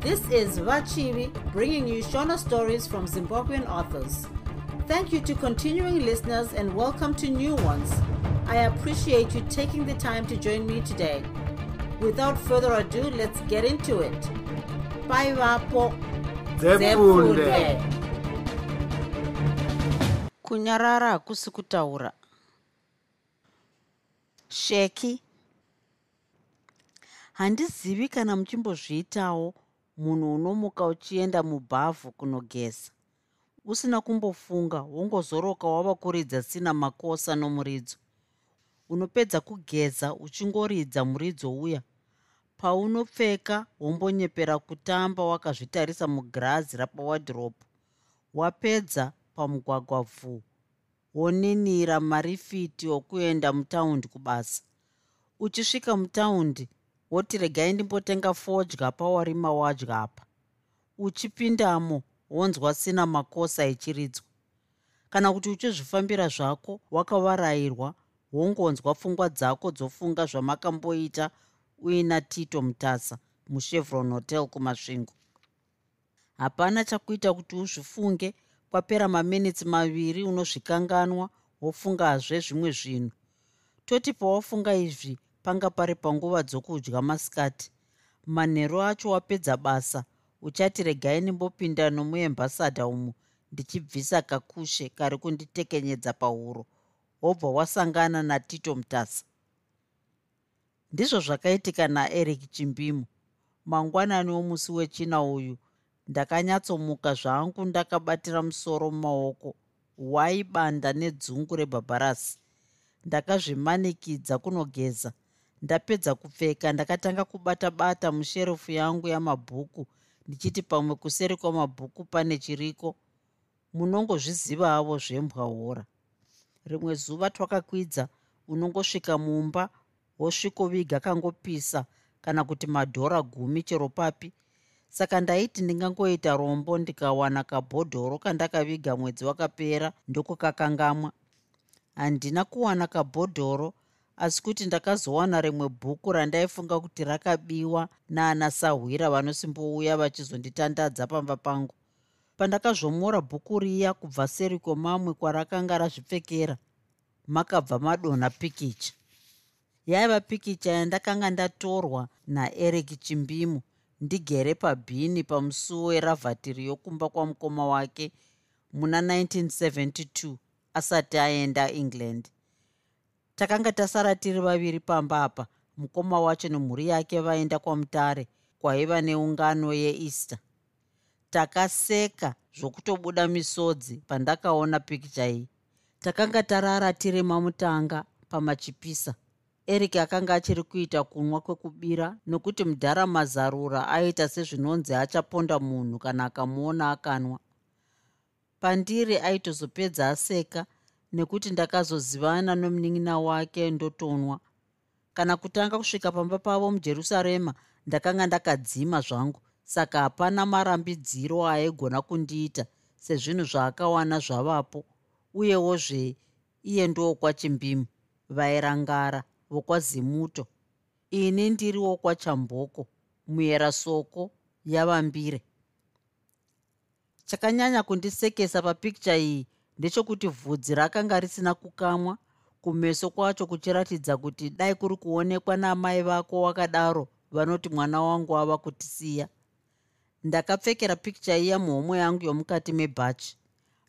This is Vachivi bringing you Shona stories from Zimbabwean authors. Thank you to continuing listeners and welcome to new ones. I appreciate you taking the time to join me today. Without further ado, let's get into it. Bye, Vapo. Kunyarara hakusi kutaura sheki handizivi kana muchimbozviitawo munhu unomuka uchienda mubhavhu kunogeza. Usina kumbofunga wongozoroka wava kuridza sina makosa nomuridzo. Unopedza kugeza uchingoridza muridzo uya. Paunopfeka wombonyepera kutamba wakazvitarisa mugirazi rapawadhiropu wapedza pamugwagwa vhu woninira marifiti okuenda mutaundi kubasa. Uchisvika mutaundi woti regai ndimbotenga fodya pawarima wadya apa. Uchipindamo wonzwa sina makosa echiridzwa. Kana kuti uchizvifambira zvako wakavarayirwa wongonzwa pfungwa dzako dzofunga zvamakamboita uina tito mutasa muchevron hotel kumasvingo. Hapana chakuita kuti uzvifunge kwapera maminitsi maviri unozvikanganwa wofungazve zvimwe zvinhu. Toti pawafunga izvi panga pari panguva dzokudya masikati. Manheru acho wapedza basa. Uchati regai ndimbopinda nomuembhasadha umu ndichibvisa kakushe kari kunditekenyedza pahuro wobva wasangana natito mutasa ndizvo zvakaitika naeric chimbimu mangwanani womusi wechina uyu. Ndakanyatsomuka zvangu ndakabatira musoro mumaoko waibanda nedzungu rebhabharasi. Ndakazvimanikidza kunogeza ndapedza kupfeka ndakatanga kubata-bata musherefu yangu yamabhuku. Ndichiti pamwe kuseri kwamabhuku pane chiriko munongozvizivavo zvembwa hora. Rimwe zuva twakakwidza unongosvika mumba wosvikoviga kangopisa kana kuti madhora gumi chero papi. Saka ndaiti ndingangoita rombo ndikawana kabhodhoro kandakaviga mwedzi wakapera ndokukakangamwa. Handina kuwana kabhodhoro asi kuti ndakazowana rimwe bhuku randaifunga kuti rakabiwa naana sahwira vanosimbouya vachizonditandadza pamba pangu. Pandakazvomora bhuku riya kubva seri kwemamwe kwarakanga razvipfekera makabva madonha pikicha. Yaiva pikicha yandakanga ndatorwa naeric chimbimu ndigere pabhini pamusuwo eravhatiri yokumba kwamukoma wake muna 1972 asati aenda england takanga tasara tiri vaviri pamba apa mukoma wacho nemhuri yake vaenda kwamutare kwaiva neungano yeeaster. Takaseka zvokutobuda misodzi pandakaona pikicha iyi. Takanga tarara tiri mamutanga pamachipisa. Eric akanga achiri kuita kunwa kwekubira nokuti mudhara mazarura aita sezvinonzi achaponda munhu kana akamuona akanwa. Pandiri aitozopedza aseka nekuti ndakazozivana nomunin'ina wake ndotonwa. Kana kutanga kusvika pamba pavo mujerusarema ndakanga ndakadzima zvangu saka hapana marambidziro aigona kundiita sezvinhu zvaakawana zvavapo. Uyewozve iye ndokwachimbimu vairangara vokwazimuto. Ini ndiri wokwachamboko muyera soko yavambire. Chakanyanya kundisekesa papikicha iyi ndechekuti vhudzi rakanga risina kukamwa kumeso kwacho kuchiratidza kuti dai kuri kuonekwa namai vako wakadaro vanoti mwana wangu ava kutisiya. Ndakapfekera pikicha iya muhomwe yangu yomukati mebhachi.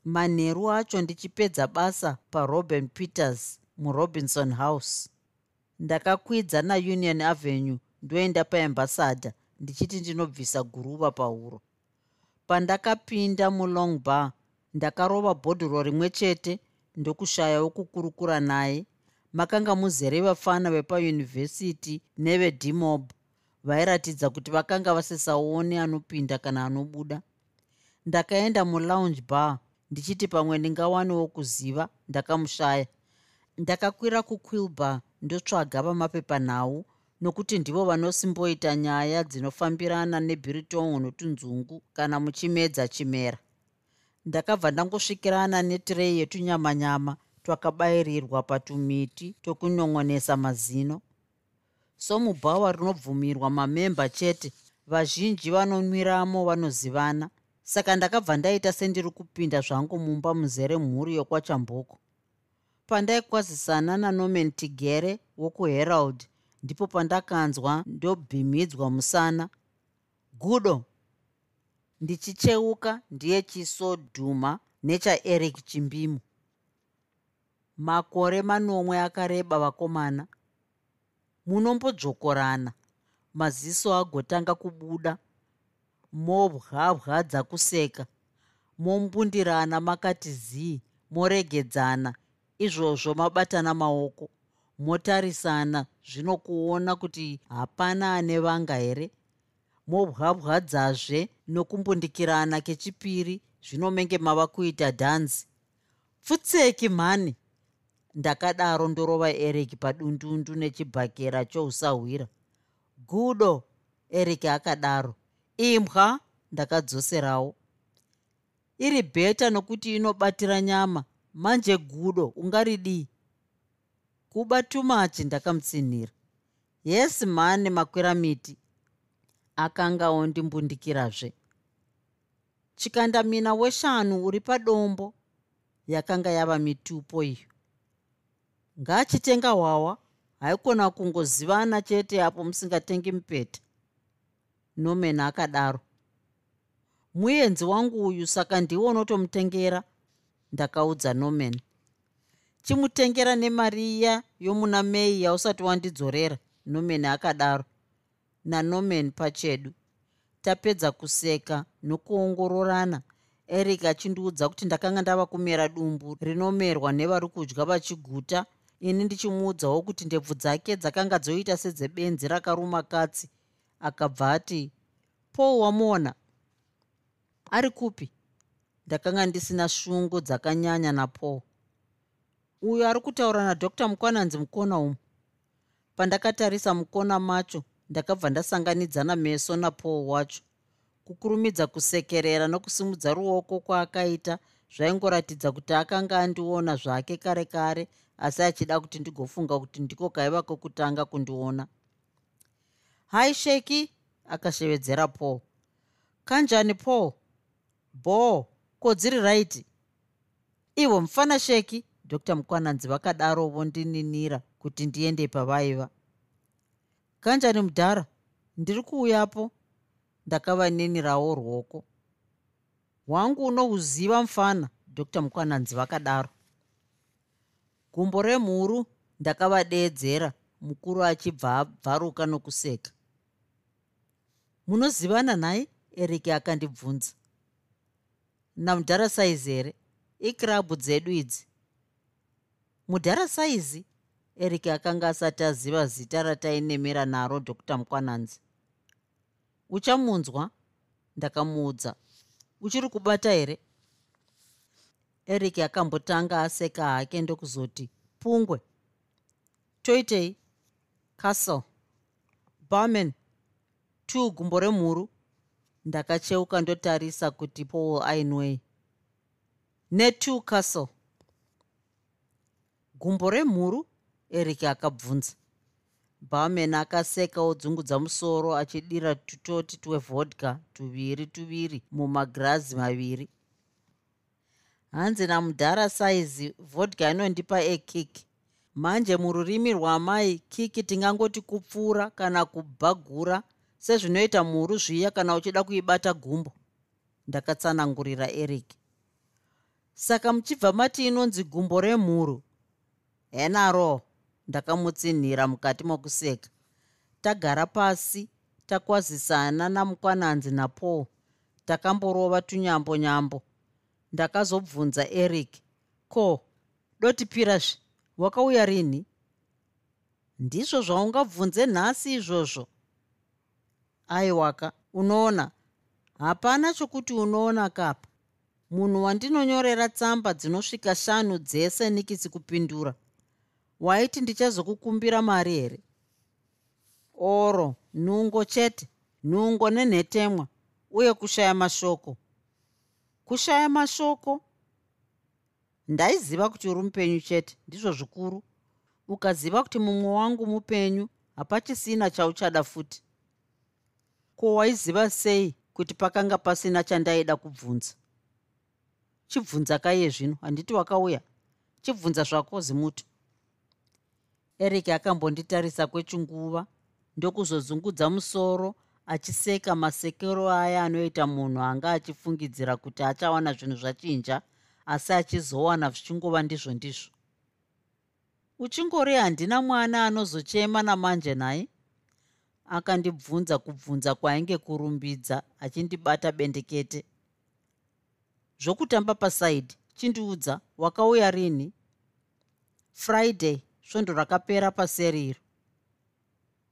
Manheru acho ndichipedza basa parobin peters murobinson house. Ndakakwidza naunion avenue ndoenda paembasadha ndichiti ndinobvisa guruva pahuro. Pandakapinda mulong bar ndakarova bhodhoro rimwe chete ndokushaya wokukurukura naye. Makanga muzere vafana vepayunivhesiti nevedimob vairatidza kuti vakanga vasisaoni anopinda kana anobuda. Ndakaenda mulounge bar ndichiti pamwe ndingawaniwo kuziva ndakamushaya. Ndakakwira kuquilbar ndotsvaga vamapepanhau nokuti ndivo vanosimboita nyaya dzinofambirana nebhiritongo notunzungu kana muchimedza chimera ndakabva ndangosvikirana netirei yetunyamanyama twakabayirirwa patumiti tokunyongonesa mazino. Somubhawa rinobvumirwa mamemba chete vazhinji vanonwiramo vanozivana. Saka ndakabva ndaita sendiri kupinda zvangu mumba muzere mhuri yokwachamboko. Pandaikwazisana nanorman tigere wokuherald ndipo pandakanzwa ndobhimidzwa musana. Gudo ndichicheuka ndiye chiso dhuma nechaeric chimbimu. Makore manomwe akareba vakomana. Munombodzvokorana. Maziso agotanga kubuda. Mobwabwadza kuseka. Mombundirana makati zii moregedzana. Izvozvo mabatana maoko. Motarisana zvinokuona kuti hapana ane vanga here mobwabwadzazve nokumbundikirana kechipiri zvinomenge mava kuita dhanzi. Pfutseki mhani. Ndakadaro ndorova eric padundundu nechibhakera chousahwira gudo eric akadaro. Imbwa ndakadzoserawo. Iri bheta nokuti inobatira nyama. Manje gudo ungaridii kuba tumachi ndakamutsinhira yesi mhane makwira miti akanga ondimbundikirazve chikandamina weshanu uri padombo yakanga yava mitupo iyo. Ngaachitenga hwawa haikona kungozivana chete apo musingatengi mupeta. Nomen akadaro. Muenzi wangu uyu saka ndiwo unotomutengera ndakaudza nomen chimutengera nemari iya yomuna mei yausati wandidzorera nomen akadaro nanomen pachedu. Tapedza kuseka nokuongororana. Eric achindiudza kuti ndakanga ndava kumera dumbu rinomerwa nevari kudya vachiguta. Ini ndichimuudzawo kuti ndebvu dzake dzakanga dzoita sedzebenzi rakaruma katsi. Akabva ati paul wamuona. Ari kupi? Ndakanga ndisina shungu dzakanyanya napaul. Uyo ari kutaura nadr. Mukwananzi mukona umu? Pandakatarisa mukona macho ndakabva ndasanganidzana meso napaul wacho. Kukurumidza kusekerera nokusimudza ruoko kwaakaita zvaingoratidza kuti akanga andiona zvake kare kare asi achida kuti ndigofunga kuti ndiko kaiva kwokutanga kundiona. Hai sheki! Akashevedzera paul. Kanjani paul? Bo ko dziri raiti? Ivo mufana sheki! Dr mukwananzi vakadaro vondininira kuti ndiende pavaiva kanjani mudhara? Ndiri kuuyapo. Ndakavaninirawo rwoko hwangu unohuziva mufana? Dr mukwananzi vakadaro. Gumbo remhuru ndakavadeedzera mukuru achibva abvaruka nokuseka. Munozivana nhaye eric akandibvunza. Namudhara saizi here? Ikirabhu dzedu idzi. Mudhara saizi eric akanga asati aziva zita ratainemera naro dr. Mukwananzi. Uchamunzwa? Ndakamuudza. Uchiri kubata here? Eric akambotanga aseka hake ndokuzoti pungwe. Toitei. Castle. Barman two gumbo remhuru. Ndakacheuka ndotarisa kuti paul ainway. Netwo castle. Gumbo remhuru eric akabvunza. Barman akaseka odzungudza musoro achidira tutoti twevodka tuviri tuviri mumagirazi maviri. Hanzi namudhara saizi vodka inondipa ekiki. Manje mururimi rwamai kiki tingangoti kupfuura kana kubhagura sezvinoita mhuru zviya kana uchida kuibata gumbo. Ndakatsanangurira eric. Saka muchibva mati inonzi gumbo remhuru? Henaro ndakamutsinhira mukati mokuseka. Tagara pasi takwazisana namukwananzi napaul takamborova tunyambo nyambo, ndakazobvunza eric ko dotipirazve wakauya rini? Ndizvo zvaungabvunze nhasi izvozvo. Aiwaka unoona? Hapana chokuti unoona kapa. Munhu wandinonyorera tsamba dzinosvika shanu dzese nikisi kupindura waiti ndichazokukumbira mari here? Oro nhungo chete nhungo nenhetemwa uye kushaya mashoko. Kushaya mashoko? Ndaiziva kuti uri mupenyu chete ndizvo zvikuru. Ukaziva kuti mumwe wangu mupenyu hapachisina chauchada futi. Ko waiziva sei kuti pakanga pasina chandaida kubvunza? Chibvunza kaiye zvino handiti wakauya. Chibvunza zvako zimuti eric akambonditarisa kwechinguva ndokuzozungudza musoro achiseka masekero aya anoita munhu anga achifungidzira kuti achawana zvinhu zvachinja asi achizowana zvichingova ndizvo ndizvo. Uchingori handina mwana anozochema namanje nhaye akandibvunza kubvunza kwainge kurumbidza achindibata bendekete. Zvokutamba pasaidi chindiudza wakauya rini? Friday svondo rakapera paseriro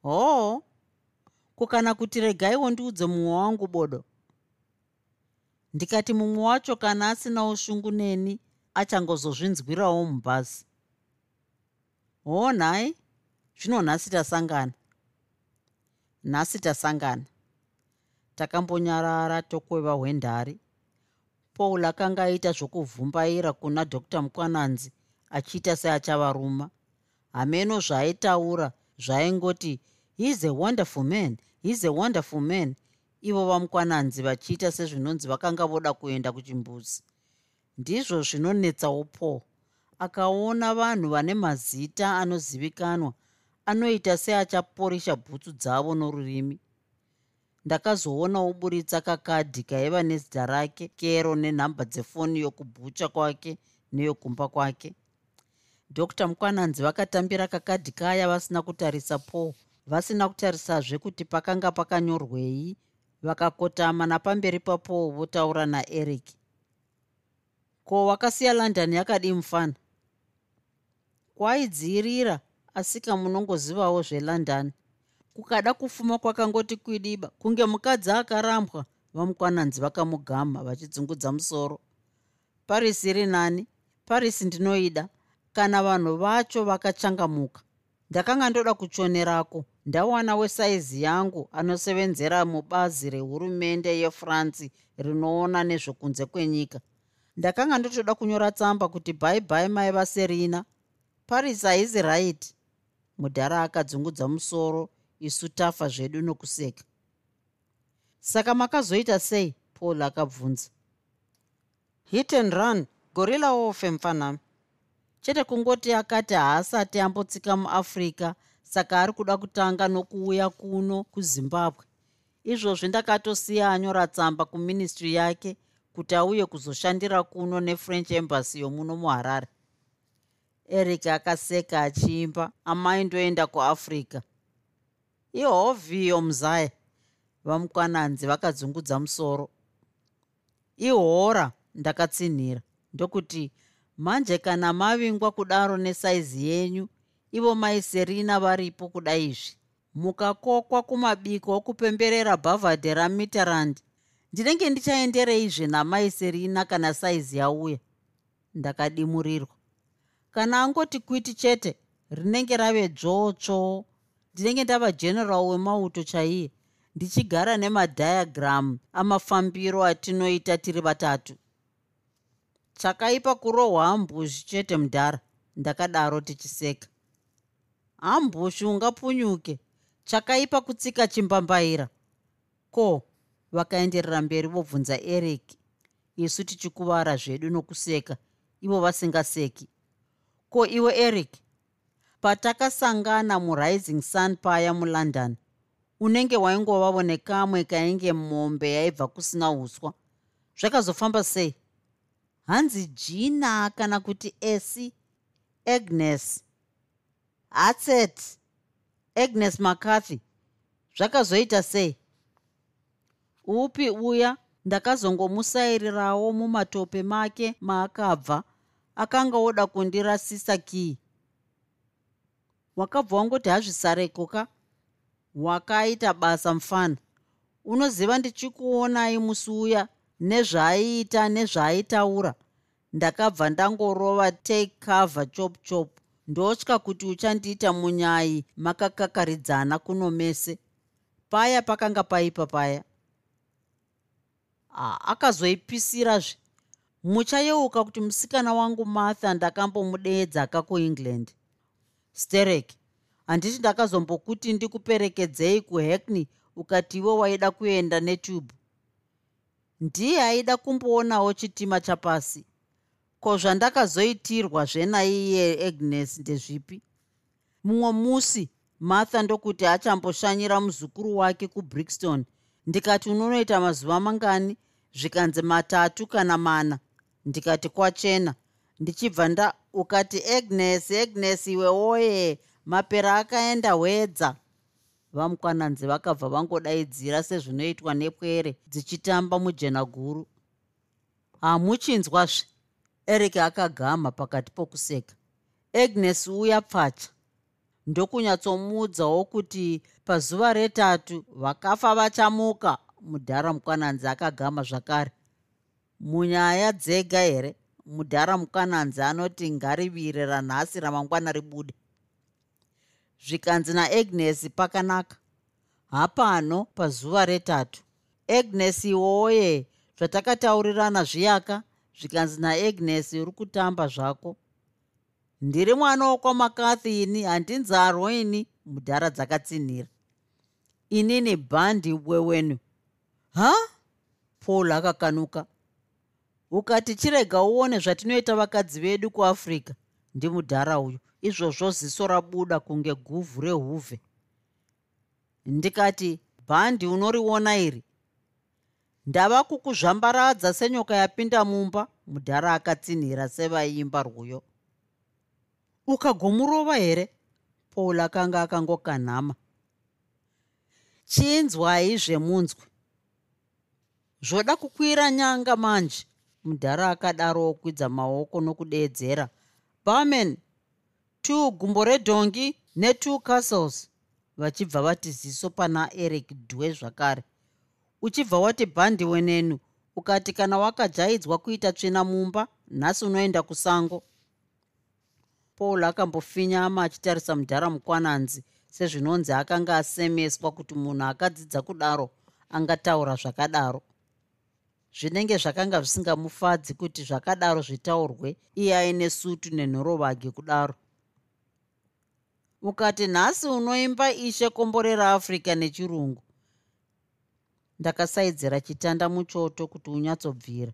hoo kukana kuti regaiwo ndiudze mumwe wangu bodo? Ndikati mumwe wacho kana asina ushungu neni achangozozvinzwirawo mubhazi hoo nhai zvino nhasi tasangana. Nhasi tasangana. Takambonyarara tokweva hwendari. Paul akanga aita zvokuvhumbaira kuna dr mukwananzi achiita seachavaruma hameno zvaaitaura zvaingoti heis a wonderful man heis a wonderful man. Ivo vamukwananzi vachiita sezvinonzi vakanga voda kuenda kuchimbuzi. Ndizvo zvinonetsawo paul akaona vanhu vane mazita anozivikanwa anoita seachaporisha bhutsu dzavo norurimi. Ndakazoona uburitsa kakadhi kaiva nezita rake kero nenhamba dzefoni yokubhucha kwake neyokumba kwake dr mukwananzi vakatambira kakadhi kaya vasina kutarisa paul. Vasina kutarisazve kuti pakanga pakanyorwei. Vakakotama napamberi papaul votaura naeric. Ko wakasiya london yakadii mufana? Kwaidzirira asika munongozivawo zvelondon kukada kufuma kwakangoti kwidiba kunge mukadzi akarambwa vamukwananzi vakamugama vachidzungudza musoro. Paris iri nani? Paris ndinoida kana vanhu vacho vakachangamuka. Ndakanga ndoda kuchonerako. Ndawana wesaizi yangu anosevenzera mubazi rehurumende yefrance rinoona nezvekunze kwenyika. Ndakanga ndotoda kunyora tsamba kuti bhai bhai maiva serina paris haizi right. Mudhara akadzungudza musoro isu tafa zvedu nokuseka. Saka makazoita sei? Paul akabvunza. Hit and run gorilla wofe mufanami chete kungoti akati haasati ambotsika muafrica saka ari kuda kutanga nokuuya kuno kuzimbabwe. Izvozvi ndakatosiya anyora tsamba kuministry yake kuti auye kuzoshandira kuno nefrench embassy yomuno muharare. Eric akaseka achiimba amaindoenda kuafrica ihovhiyo muzaya vamukwananzi vakadzungudza musoro. Ihora ndakatsinhira ndokuti manje kana mavingwa kudaro nesaizi yenyu ivo maiserina varipo kudai izvi. Mukakokwa kumabiko okupemberera bhavhadhe ramitterand. Ndinenge ndichaendereizve namaiserina kana saizi yauya. Ndakadimurirwa. Kana angoti kwiti chete rinenge rave dzvotsvo ndinenge ndava general wemauto chaiye ndichigara nemadhiagramu amafambiro atinoita tiri vatatu chakaipa kurohwa ambushi chete mudhara ndakadaro tichiseka. Ambushi ungapunyuke chakaipa kutsika chimbambaira. Ko vakaenderera mberi vobvunza eric. Isu tichikuvara zvedu nokuseka. Ivo vasingaseki. Ko iwe eric patakasangana murising sun paya mulondon unenge waingovavo nekamwe kainge mombe yaibva kusina uswa zvakazofamba sei hanzi jina kana kuti esi agnes hatset agnes macarthy zvakazoita sei? Upi uya ndakazongomusairirawo mumatope make maakabva akanga oda kundirasisa kii? Wakabva wangoti hazvisareko ka wakaita basa mufana. Unoziva ndichikuonai musi uya nezvaaiita nezvaaitaura. Ndakabva ndangorova take cover chop chop. Ndotya kuti uchandiita munyai makakakaridzana kuno mese. Paya pakanga paipa paya. Akazoipisirazve muchayeuka kuti musikana wangu martha ndakambomudeedza kakuengland sterek handiti ndakazombokuti ndikuperekedzei kuhackney ukati iwe waida kuenda netube ndiye aida kumboonawo chitima chapasi. Ko zvandakazoitirwa zvenaiye agnes ndezvipi? Mumwe musi martha ndokuti achamboshanyira muzukuru wake kubrixton ndikati unonoita mazuva mangani? Zvikanzi matatu kana mana. Ndikati kwachena. Ndichibva nda ukati agnes agnes iwe woye mapera akaenda hwedza vamukwananzi vakabva vangodaidzira sezvinoitwa nepwere dzichitamba mujena guru. Hamuchinzwazve. Eric akagama pakati pokuseka. Agnes uya pfacha. Ndokunyatsomuudzawo kuti pazuva retatu vakafa vachamuka mudhara mukwananzi akagama zvakare. Munyaya dzega here? Mudhara mukwananzi anoti ngarivire ranhasi ramangwana ribude zvikanzi naagnes pakanaka. Hapano pazuva retatu. Agnes iwoye zvatakataurirana zviyaka zvikanzi naagnes uri kutamba zvako. Ndiri mwana wokwamakathi ini handinzarwo ini mudhara dzakatsinhira. Inini bhandi wewenu ha? Paul akakanuka. Ukati chirega uone zvatinoita vakadzi vedu kuafrica ndimudhara uyu izvozvo ziso rabuda kunge guvhu rehuvhe. Ndikati bhandi unoriona iri? Ndava kukuzvambaradza senyoka yapinda mumba mudhara akatsinhira sevaimba rwuyo ukagomurova here? Paul akanga akangokanhama. Chinzwai zvemunzwi zvoda kukwira nyanga manje mudhara akadaro okwidza maoko nokudeedzera. Barman two gumbo redhongi netwo castles vachibva vati ziso pana eric dwe zvakare. Uchibva wati bhandi wenenu ukati kana wakajaidzwa kuita tsvina mumba nhasi unoenda kusango. Paul akambofinyama achitarisa mudhara mukwananzi sezvinonzi akanga asemeswa kuti munhu akadzidza kudaro angataura zvakadaro. Zvinenge zvakanga zvisingamufadzi kuti zvakadaro zvitaurwe iye aine sutu nenhorovage kudaro ukati nhasi unoimba ishe kombore raafrica nechirungu. Ndakasaidzira chitanda muchoto kuti unyatsobvira.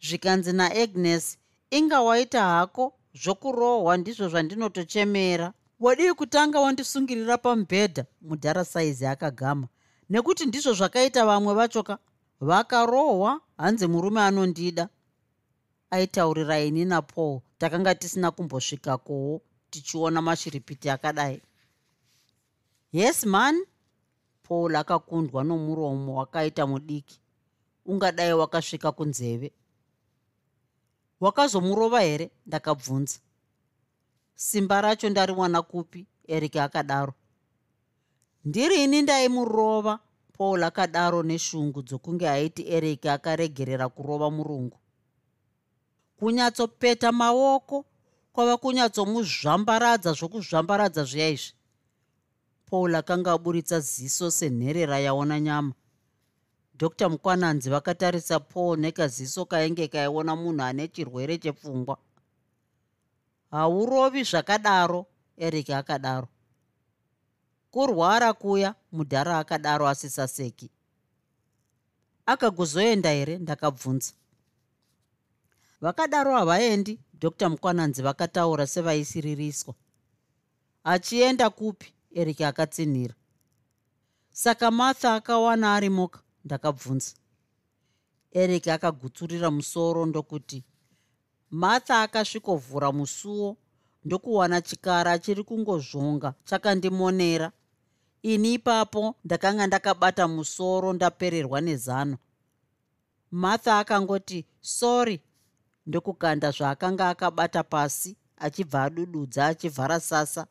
Zvikanzi naagnes inga waita hako zvokurohwa ndizvo zvandinotochemera. Wadii kutanga wandisungirira pamubhedha mudhara saizi akagama. Nekuti ndizvo zvakaita vamwe vachoka vakarohwa hanzi murume anondida. Aitaurira ini napaul takanga tisina kumbosvikakowo tichiona mashiripiti akadai. Yes man. Paul akakundwa nomuromo wakaita mudiki. Ungadai wakasvika kunzeve. Wakazomurova here? Ndakabvunza. Simba racho ndariwana kupi? Eric akadaro. Ndirini ndaimurova? Paul akadaro neshungu dzokunge aiti eric akaregerera kurova murungu. Kunyatsopeta maoko kwava kunyatsomuzvambaradza zvokuzvambaradza zviya izvi. Paul akanga aburitsa ziso senherera yaona nyama. Dr mukwananzi vakatarisa paul nekaziso kainge kaiona munhu ane chirwere chepfungwa. Haurovi zvakadaro eric akadaro. Kurwara kuya mudhara akadaro asisaseki. Akagozoenda here ndakabvunza. Vakadaro havaendi dr. Mukwananzi vakataura sevaisiririswa achienda kupi? Eric akatsinhira. Saka martha akawana ari moka ndakabvunza. Eric akagutsurira musoro ndokuti martha akasvikovhura musuwo ndokuwana chikara chiri kungozvonga chakandimonera. Ini ipapo ndakanga ndakabata musoro ndapererwa nezano. Martha akangoti sorry ndokukanda zvaakanga akabata pasi achibva adududza achivhara sasa.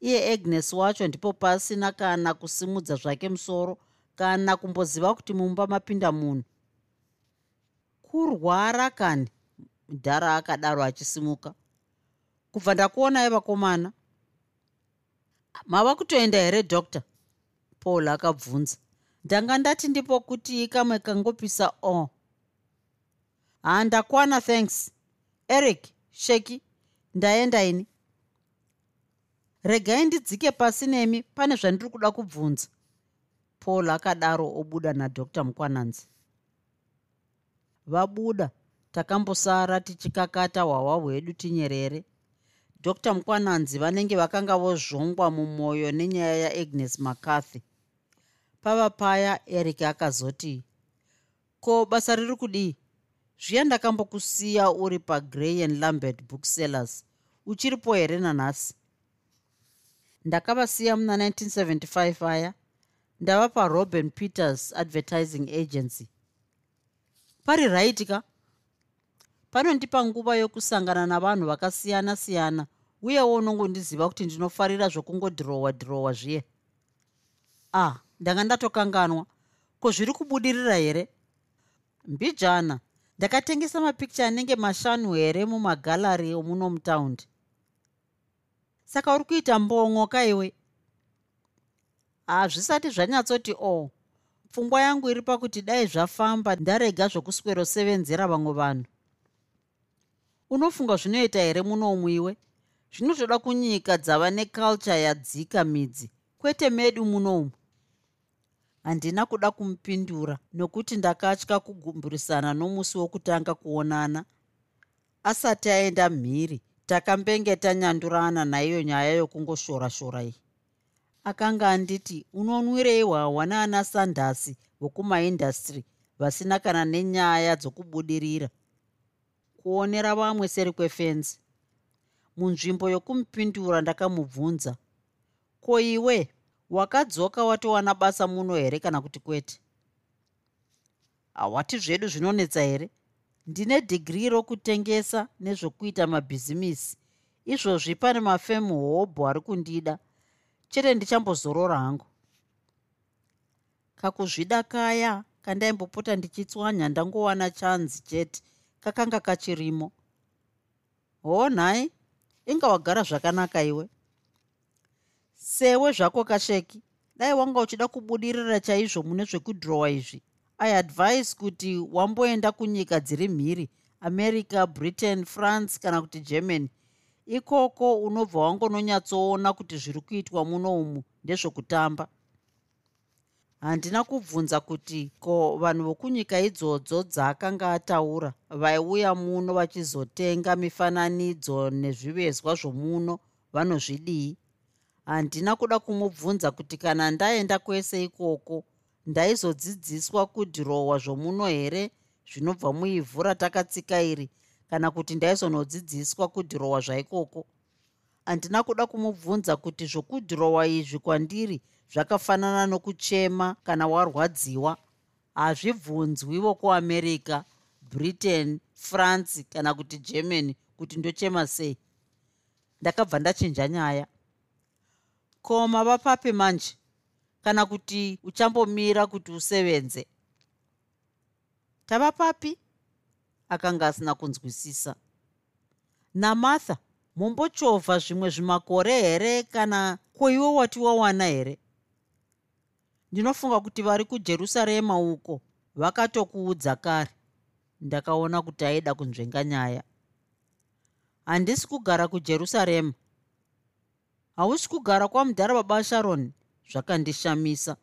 Iye agnes wacho ndipo pasina kana kusimudza zvake musoro kana kumboziva kuti mumba mapinda munhu kurwara kani? Mudhara akadaro achisimuka. Kubva ndakuonai vakomana. Mava kutoenda here doctor? Paul akabvunza. Ndanga ndati ndipo kuti ikamwe kangopisa o oh. Handakwana thanks. Eric sheki. Ndaenda ini. Regai ndidzike pasi nemi pane zvandiri kuda kubvunza. Paul akadaro obuda nadr mukwananzi. Vabuda takambosara tichikakata hwahwa hwedu tinyerere. Dr mukwananzi vanenge vakanga vozvongwa mumwoyo nenyaya yaagnes mccarthy. Pava paya eric akazoti ko basa riri kudii zviya ndakambokusiya uri pagrey and lambert booksellers. Uchiripo here nanhasi ndakavasiya muna 1975 aya ndava parobin peters advertising agency. Pari raiti ka? Panondipa nguva yokusangana navanhu vakasiyana-siyana uyewo unongondiziva kuti ndinofarira zvokungodhirowa dhirowa zviye ah ndanga ndatokanganwa. Ko zviri kubudirira here? Mbijana ndakatengesa mapikcha anenge mashanu here mumagalari omuno mutaundi saka uri kuita mbongo kaiwe hazvisati zvanyatsoti o oh. pfungwa yangu iri pakuti dai zvafamba ndarega zvokuswerosevenzera vamwe vanhu. Unofunga zvinoita here munomwiwe zvinotoda kunyika dzava neculture yadzika midzi. Kwete medu munomu handina kuda kumupindura nokuti ndakatya kugumburisana nomusi wokutanga kuonana. Asati aenda mhiri takambenge tanyandurana naiyo nyaya yokungoshora-shora iyi. Akanga anditi unonwirei hwahwa naana sandhasi vokumaindastry vasina kana nenyaya dzokubudirira? Kuonera vamwe seri kwefenzi. Munzvimbo yokumupindura ndakamubvunza ko iwe wakadzoka watowana basa muno here kana kuti kwete? Hawati zvedu zvinonetsa here? Ndine dhigiri rokutengesa nezvokuita mabhizimisi izvozvi pane mafemu hobho ari kundida. Chete ndichambozorora hangu. Kakuzvida kaya kandaimbopota ndichitswanya ndangowana chanzi chete. Kakanga kachirimo. Hoo nhai inga wagara zvakanaka iwe sewe zvako kasheki. Dai wanga uchida kubudirira chaizvo mune zvekudhirowa izvi. Iadvise kuti wamboenda kunyika dziri mhiri america britain france kana kuti germany. Ikoko unobva wangononyatsoona kuti zviri kuitwa muno umu ndezvokutamba handina kubvunza kuti ko vanhu vokunyika idzodzo dzaakanga ataura vaiuya muno vachizotenga mifananidzo nezvivezwa zvomuno vanozvidii handina kuda kumubvunza kuti kana ndaenda kwese ikoko ndaizodzidziswa kudhirowa zvomuno here zvinobva muivhu ratakatsika iri kana kuti ndaizonodzidziswa kudhirowa zvaikoko? Handina kuda kumubvunza kuti zvokudhirowa izvi kwandiri zvakafanana nokuchema kana warwadziwa. Hazvibvunzwi vokuamerica britain france kana kuti germany kuti ndochema sei. Ndakabva ndachinja nyaya ko mava papi manje kana kuti uchambomira kuti usevenze. Tava papi akanga asina kunzwisisa. Namartha mumbochovha zvimwe zvimakore here kana koiwe wati wawana here? Ndinofunga kuti vari kujerusarema uko vakatokuudza kare. Ndakaona kuti aida kunzvenga nyaya. Handisi kugara kujerusarema hausi kugara kwamudhara baba sharon zvakandishamisa.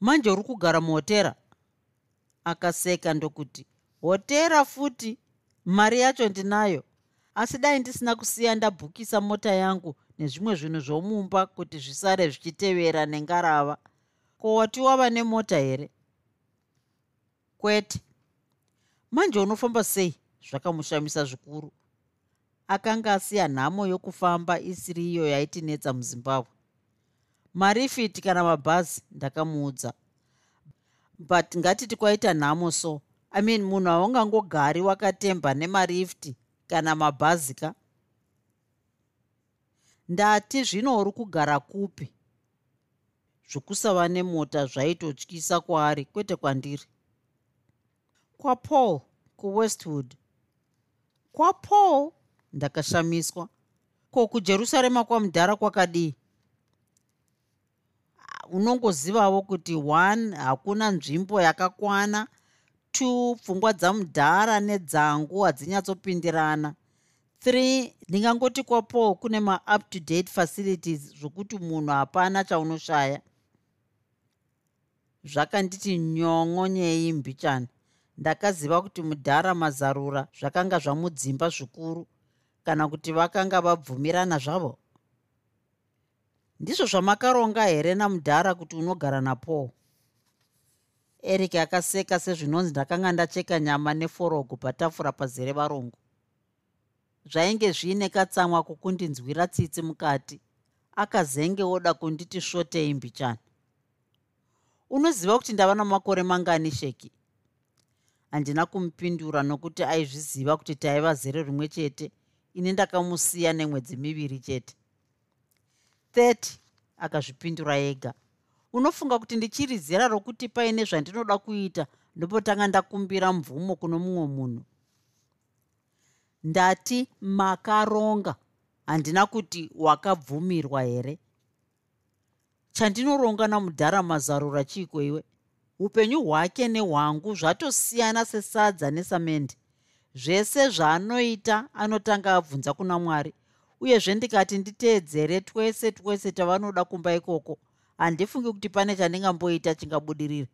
Manje uri kugara muhotera? Akaseka ndokuti hotera futi mari yacho ndinayo. Asi dai ndisina kusiya ndabhukisa mota yangu nezvimwe zvinhu zvomumba kuti zvisare zvichitevera nengarava. Ko wati wava nemota here? Kwete. Manje unofamba sei? zvakamushamisa zvikuru akanga asiya nhamo yokufamba isiri iyo yaitinetsa muzimbabwe. Marifiti kana mabhazi ndakamuudza. But ngatiti kwaita nhamo so i mean munhu haungangogari wakatemba nemarifti kana mabhazi ka? Ndati zvino uri kugara kupi? Zvokusava nemota zvaitotyisa kwaari kwete kwandiri. Kwapaul kuwestwood kwapaul ndakashamiswa. Ko kujerusarema kwamudhara kwakadii? Unongozivavo kuti one hakuna nzvimbo yakakwana. Two pfungwa dzamudhara nedzangu hadzinyatsopindirana three ndingangoti kwapaul kune maup to date facilities zvokuti munhu hapana chaunoshaya. Zvakanditi nyong'onyei mbichana. Ndakaziva kuti mudhara mazarura zvakanga zvamudzimba zvikuru kana kuti vakanga vabvumirana zvavo? Ndizvo zvamakaronga here namudhara kuti unogara napaul eric akaseka sezvinonzi ndakanga ndacheka nyama neforogo patafura pazere varungu. Zvainge zviine katsamwa kukundinzwira tsitsi mukati akazenge oda kunditi svotei mbichana. Unoziva kuti ndava namakore mangani sheki? Handina kumupindura nokuti aizviziva kuti taiva zere rimwe chete ini ndakamusiya nemwedzi miviri chete. 30 akazvipindura ega. Unofunga kuti ndichiri zera rokuti paine zvandinoda kuita ndopotanga ndakumbira mvumo kuno mumwe munhu. Ndati makaronga handina kuti wakabvumirwa here? Chandinoronga namudhara mazarura chiiko iwe? Upenyu hwake nehwangu zvatosiyana sesadza nesamende zvese zvaanoita anotanga abvunza kuna mwari. Uyezve ndikati nditeedzere twese twese tavanoda kumba ikoko. Handifungi kuti pane chandingamboita chingabudirira.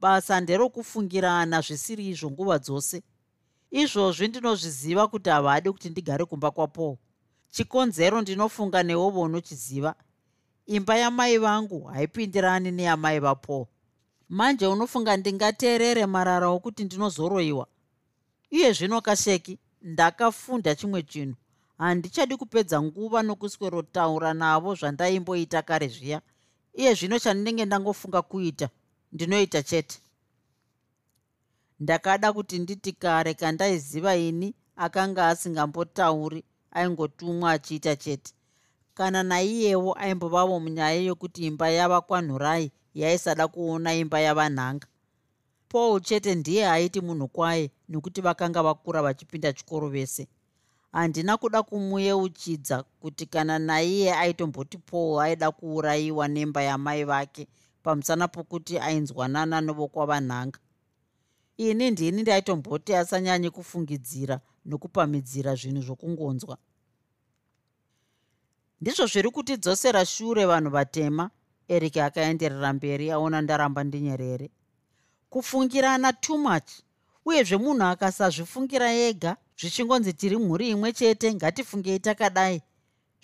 Basa nderokufungirana zvisiri izvo nguva dzose. Izvozvi ndinozviziva kuti havadi kuti ndigare kumba kwapaul. Chikonzero ndinofunga newovo unochiziva imba yamai vangu haipindirani neyamai vapaul. Manje unofunga ndingateerere marara okuti ndinozoroyiwa iye zvino kasheki ndakafunda chimwe chinhu. Handichadi kupedza nguva nokuswerotaura navo zvandaimboita kare zviya. Iye zvino chandinenge ndangofunga kuita ndinoita chete. Ndakada kuti nditi kare kandaiziva ini akanga asingambotauri aingotumwa achiita chete. Kana naiyewo aimbovavo munyaya yokuti imba yava kwanhurai yaisada kuona imba yavanhanga paul chete ndiye aiti munhu kwaye nekuti vakanga vakura vachipinda chikoro vese. Handina kuda kumuyeuchidza kuti kana naiye aitomboti paul aida kuurayiwa nemba yamai vake pamusana pokuti ainzwanana nevokwavanhanga ini ndini ndaitomboti asanyanyi kufungidzira nokupamidzira zvinhu zvokungonzwa. Ndizvo zviri kutidzosera shure vanhu vatema eric akaenderera mberi aona ndaramba ndinyerere kufungirana too much uyezve munhu akasazvifungira ega zvichingonzi tiri mhuri imwe chete ngatifungei takadai.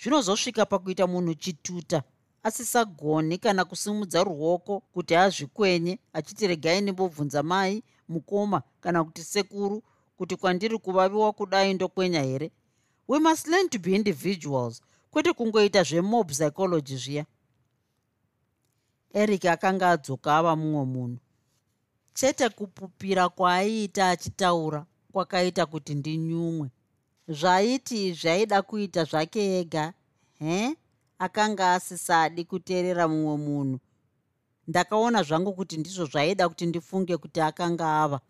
Zvinozosvika pakuita munhu chituta asisagoni kana kusimudza ruoko kuti azvikwenye achiti regai nimbobvunza mai mukoma kana kuti sekuru kuti kwandiri kuvaviwa kudai ndokwenya here? We must learn to be individuals kwete kungoita zvemob psychology zviya. Eric akanga adzoka ava mumwe munhu chete kupupira kwaaiita achitaura kwakaita kuti ndinyumwe. Zvaiti zvaida kuita zvake ega he? Akanga asisadi kuteerera mumwe munhu. Ndakaona zvangu kuti ndizvo zvaida kuti ndifunge kuti akanga ava.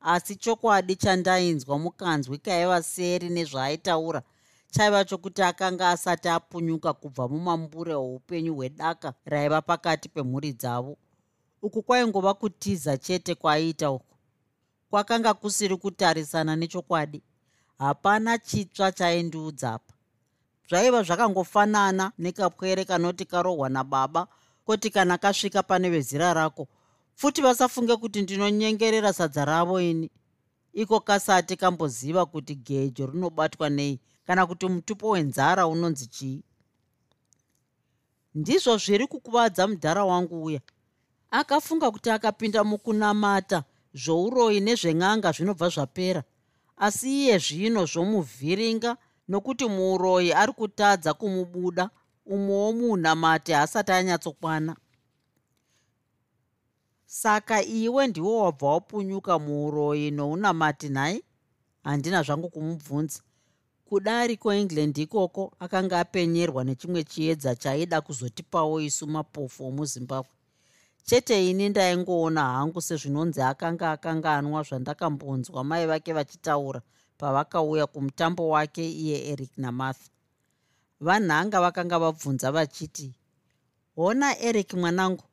Asi chokwadi chandainzwa mukanzwi kaiva seri nezvaaitaura chaiva chokuti akanga asati apunyuka kubva mumambure oupenyu hwedaka raiva pakati pemhuri dzavo uku kwaingova kutiza chete kwaaiita uku. Kwakanga kusiri kutarisana nechokwadi. Hapana chitsva chaindiudzapa zvaiva zvakangofanana nekapwere kanoti karohwa nababa koti kana kasvika pane vezira rako futi vasafunge kuti ndinonyengerera sadza ravo ini. Iko kasati kamboziva kuti gejo rinobatwa nei kana kuti mutupo wenzara unonzi chii? Ndizvo zviri kukuvadza mudhara wangu uya akafunga kuti akapinda mukunamata zvouroyi nezven'anga zvinobva zvapera. Asi iye zvino zvomuvhiringa nokuti muuroyi ari kutadza kumubuda umwewo muunamati haasati anyatsokwana. Saka iwe ndiwo wabva wapunyuka muuroyi nounamati nhai? Handina zvangu kumubvunza. Kudari kuengland ikoko akanga apenyerwa nechimwe chiedza chaida kuzotipawo isu mapofu omuzimbabwe chete ini ndaingoona hangu sezvinonzi akanga akanganwa zvandakambonzwa mai vake vachitaura pavakauya kumutambo wake iye eric namartha vanhanga vakanga vabvunza vachiti hona eric mwanangu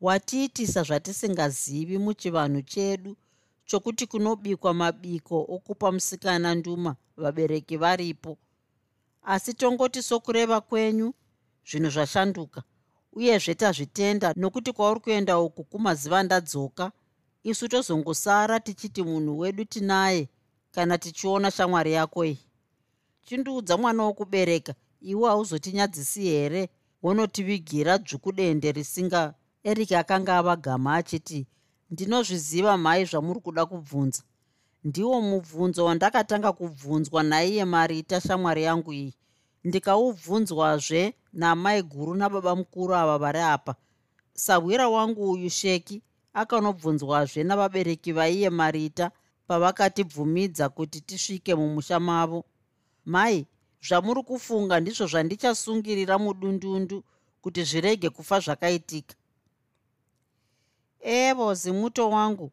watiitisa zvatisingazivi muchivanhu chedu chokuti kunobikwa mabiko okupa musikana nduma vabereki varipo. Asi tongoti sokureva kwenyu zvinhu zvashanduka uyezve tazvitenda nokuti kwauri kuenda uku kumaziva ndadzoka. Isu tozongosara tichiti munhu wedu tinaye kana tichiona shamwari yako iyi chindiudza mwana wokubereka iwe hauzotinyadzisi here? Wonotivigira dzvukudende risinga eric akanga ava gama achiti ndinozviziva mhai zvamuri kuda kubvunza. Ndiwo mubvunzo wandakatanga kubvunzwa naiye marita shamwari yangu iyi ndikaubvunzwazve namai guru nababa mukuru ava vari apa. Sahwira wangu uyu sheki akanobvunzwazve navabereki vaiye marita pavakatibvumidza kuti tisvike mumusha mavo. Mai zvamuri kufunga ndizvo zvandichasungirira mudundundu kuti zvirege kufa zvakaitika. Evo zimuto wangu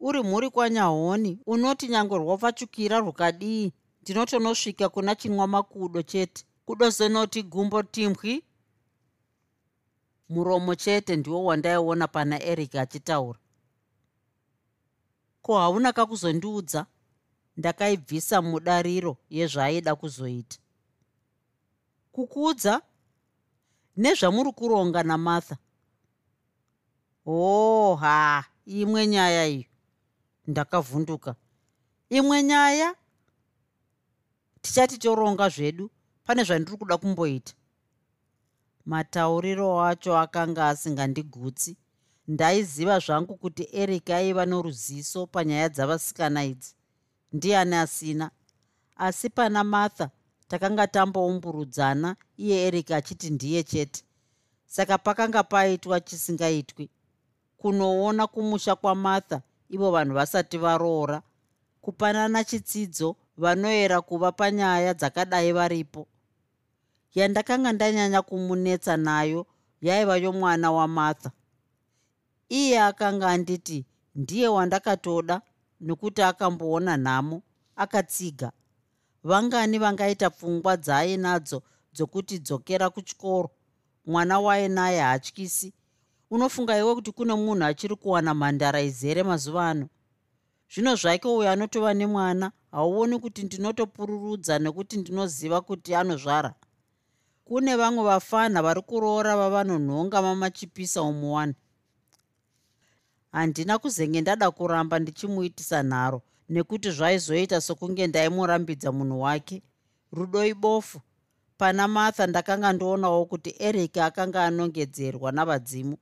uri mhuri kwanyahoni unoti nyange rwapfachukira rukadii ndinotonosvika kuna chinwa makudo chete kudozonoti gumbo timbwi muromo chete ndiwo wandaiona pana eric achitaura. Ko hauna kakuzondiudza? Ndakaibvisa mudariro yezvaaida kuzoita. Kukuudza? Nezvamuri kuronga namartha hoo oh, ha imwe nyaya iyo. Ndakavhunduka. Imwe nyaya tichati toronga zvedu pane zvandiri kuda kumboita. Matauriro acho akanga asingandigutsi. Ndaiziva zvangu kuti eric aiva noruziso panyaya dzavasikana idzi. Ndiani asina? Asi pana martha takanga tamboumburudzana iye eric achiti ndiye chete. Saka pakanga paitwa chisingaitwi kunoona kumusha kwamartha ivo vanhu vasati varoora kupanana chitsidzo vanoera kuva panyaya dzakadai varipo. Yandakanga ndanyanya kumunetsa nayo yaiva yomwana wamartha iye akanga anditi ndiye wandakatoda nokuti akamboona nhamo akatsiga. Vangani vangaita pfungwa dzaainadzo dzokuti dzokera kuchikoro. Mwana wainaye hatyisi unofunga iwe kuti kune munhu achiri kuwana mhandara izere mazuva ano? Zvino zvake uyo anotova nemwana hauoni kuti ndinotopururudza nekuti ndinoziva kuti anozvara? Kune vamwe vafanha vari kuroora vavanonhonga mamachipisa umuwani handina kuzenge ndada kuramba ndichimuitisa nharo nekuti zvaizoita sokunge ndaimurambidza munhu wake. Rudo ibofu pana martha ndakanga ndoonawo kuti eric akanga anongedzerwa navadzimu.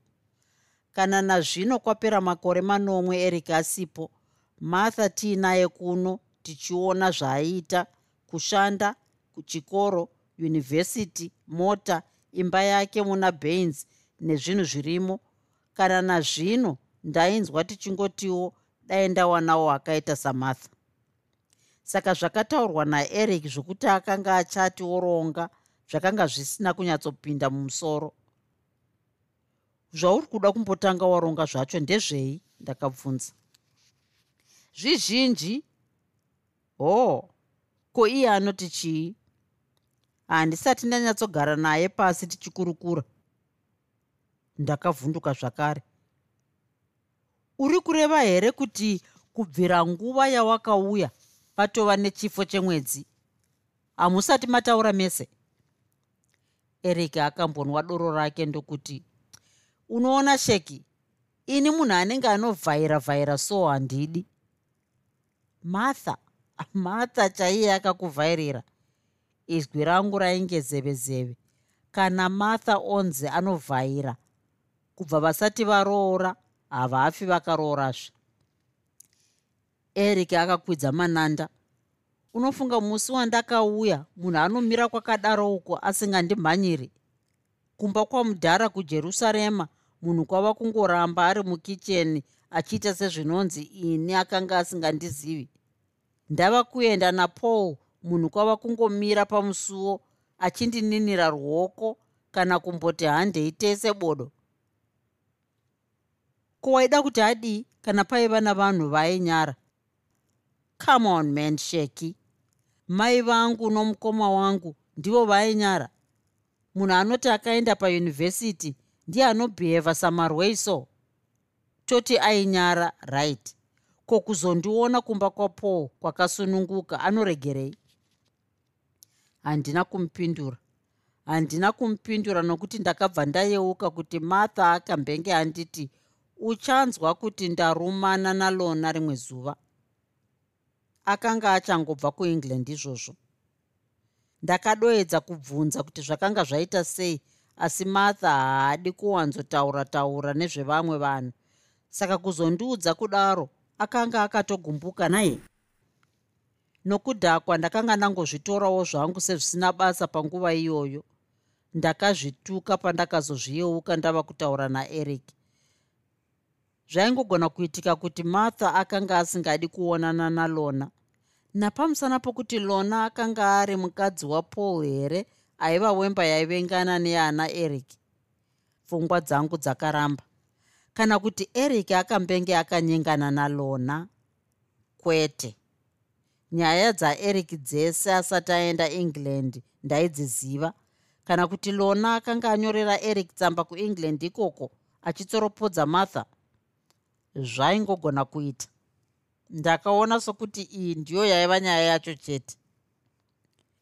Kana nazvino kwapera makore manomwe eric asipo martha tiinaye kuno tichiona zvaaita kushanda kuchikoro yunivhesiti mota imba yake muna bains nezvinhu zvirimo. Kana nazvino ndainzwa tichingotiwo dai ndawanawo akaita samartha saka zvakataurwa naeric zvokuti akanga achati oronga zvakanga zvisina kunyatsopinda mumusoro. Zvauri kuda kumbotanga waronga zvacho ndezvei? Ndakabvunza. Zvizhinji hoo ko iye anoti chii? Handisati ndanyatsogara naye pasi tichikurukura. Ndakavhunduka zvakare. Uri kureva here kuti kubvira nguva yawakauya patova nechifo chemwedzi? Hamusati mataura mese. Eric akambonwa doro rake ndokuti unoona sheki ini munhu anenge anovhaira vhaira so handidi. Martha martha chaiye akakuvhairira. Izwi rangu rainge zeve zeve. Kana martha onzi anovhaira kubva vasati varoora havafi vakaroorazve eric akakwidza mananda unofunga musi wandakauya munhu anomira kwakadaro uko asingandimhanyiri kumba kwamudhara kujerusarema munhu kwava kungoramba ari mukicheni achiita sezvinonzi ini akanga asingandizivi ndava kuenda napaul munhu kwava kungomira pamusuwo achindininira ruoko kana kumboti handei tese bodo. Ko waida kuti adii kana paiva navanhu vainyara come on man sheki. Mai vangu nomukoma wangu ndivo vainyara munhu anoti akaenda payunivhesiti ndiye anobhehevha samarweiso. Toti ainyara right ko kuzondiona kumba kwapaul kwakasununguka anoregerei? Handina kumupindura. Handina kumupindura nokuti ndakabva ndayeuka kuti martha akambenge anditi uchanzwa kuti ndarumana nalona rimwe zuva? Akanga achangobva kuengland izvozvo. Ndakadoedza kubvunza kuti zvakanga zvaita sei asi martha haadi kuwanzotaura taura nezvevamwe vanhu. Saka kuzondiudza kudaro akanga akatogumbuka nai nokudhakwa ndakanga ndangozvitorawo zvangu sezvisina basa panguva iyoyo ndakazvituka pandakazozviyeuka ndava kutaura naeric. Zvaingogona kuitika kuti martha akanga asingadi kuonana nalona. Napamusana pokuti lona akanga ari mukadzi wapaul here aiva wemba yaivengana neana eric. Pfungwa dzangu dzakaramba kana kuti eric akambenge akanyengana nalona kwete. Nyaya dzaeric dzese asati aenda england ndaidziziva. Kana kuti lona akanga anyorera eric tsamba kuengland ikoko achitsoropodza martha zvaingogona kuita. Ndakaona sokuti iyi ndiyo yaiva nyaya yacho chete.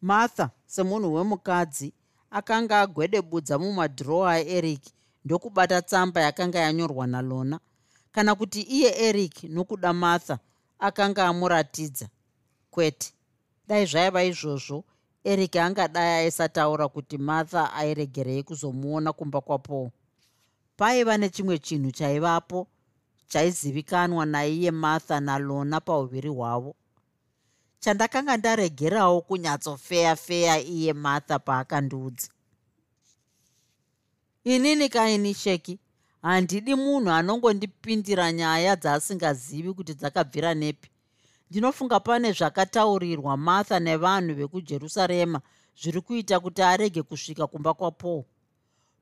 Martha semunhu wemukadzi akanga agwedebudza mumadhirowa aeric ndokubata tsamba yakanga yanyorwa nalona. Kana kuti iye eric nokuda martha akanga amuratidza. Kwete. Dai zvaiva izvozvo eric angadai aisataura kuti martha airegerei kuzomuona kumba kwapaul paiva nechimwe chinhu chaivapo chaizivikanwa naiye martha nalona pauviri hwavo. Chandakanga ndaregerawo kunyatsofeya feya iye martha paakandiudza inini kaini sheki handidi munhu anongondipindira nyaya dzaasingazivi kuti dzakabvira nepi. Ndinofunga pane zvakataurirwa martha nevanhu vekujerusarema zviri kuita kuti arege kusvika kumba kwapaul.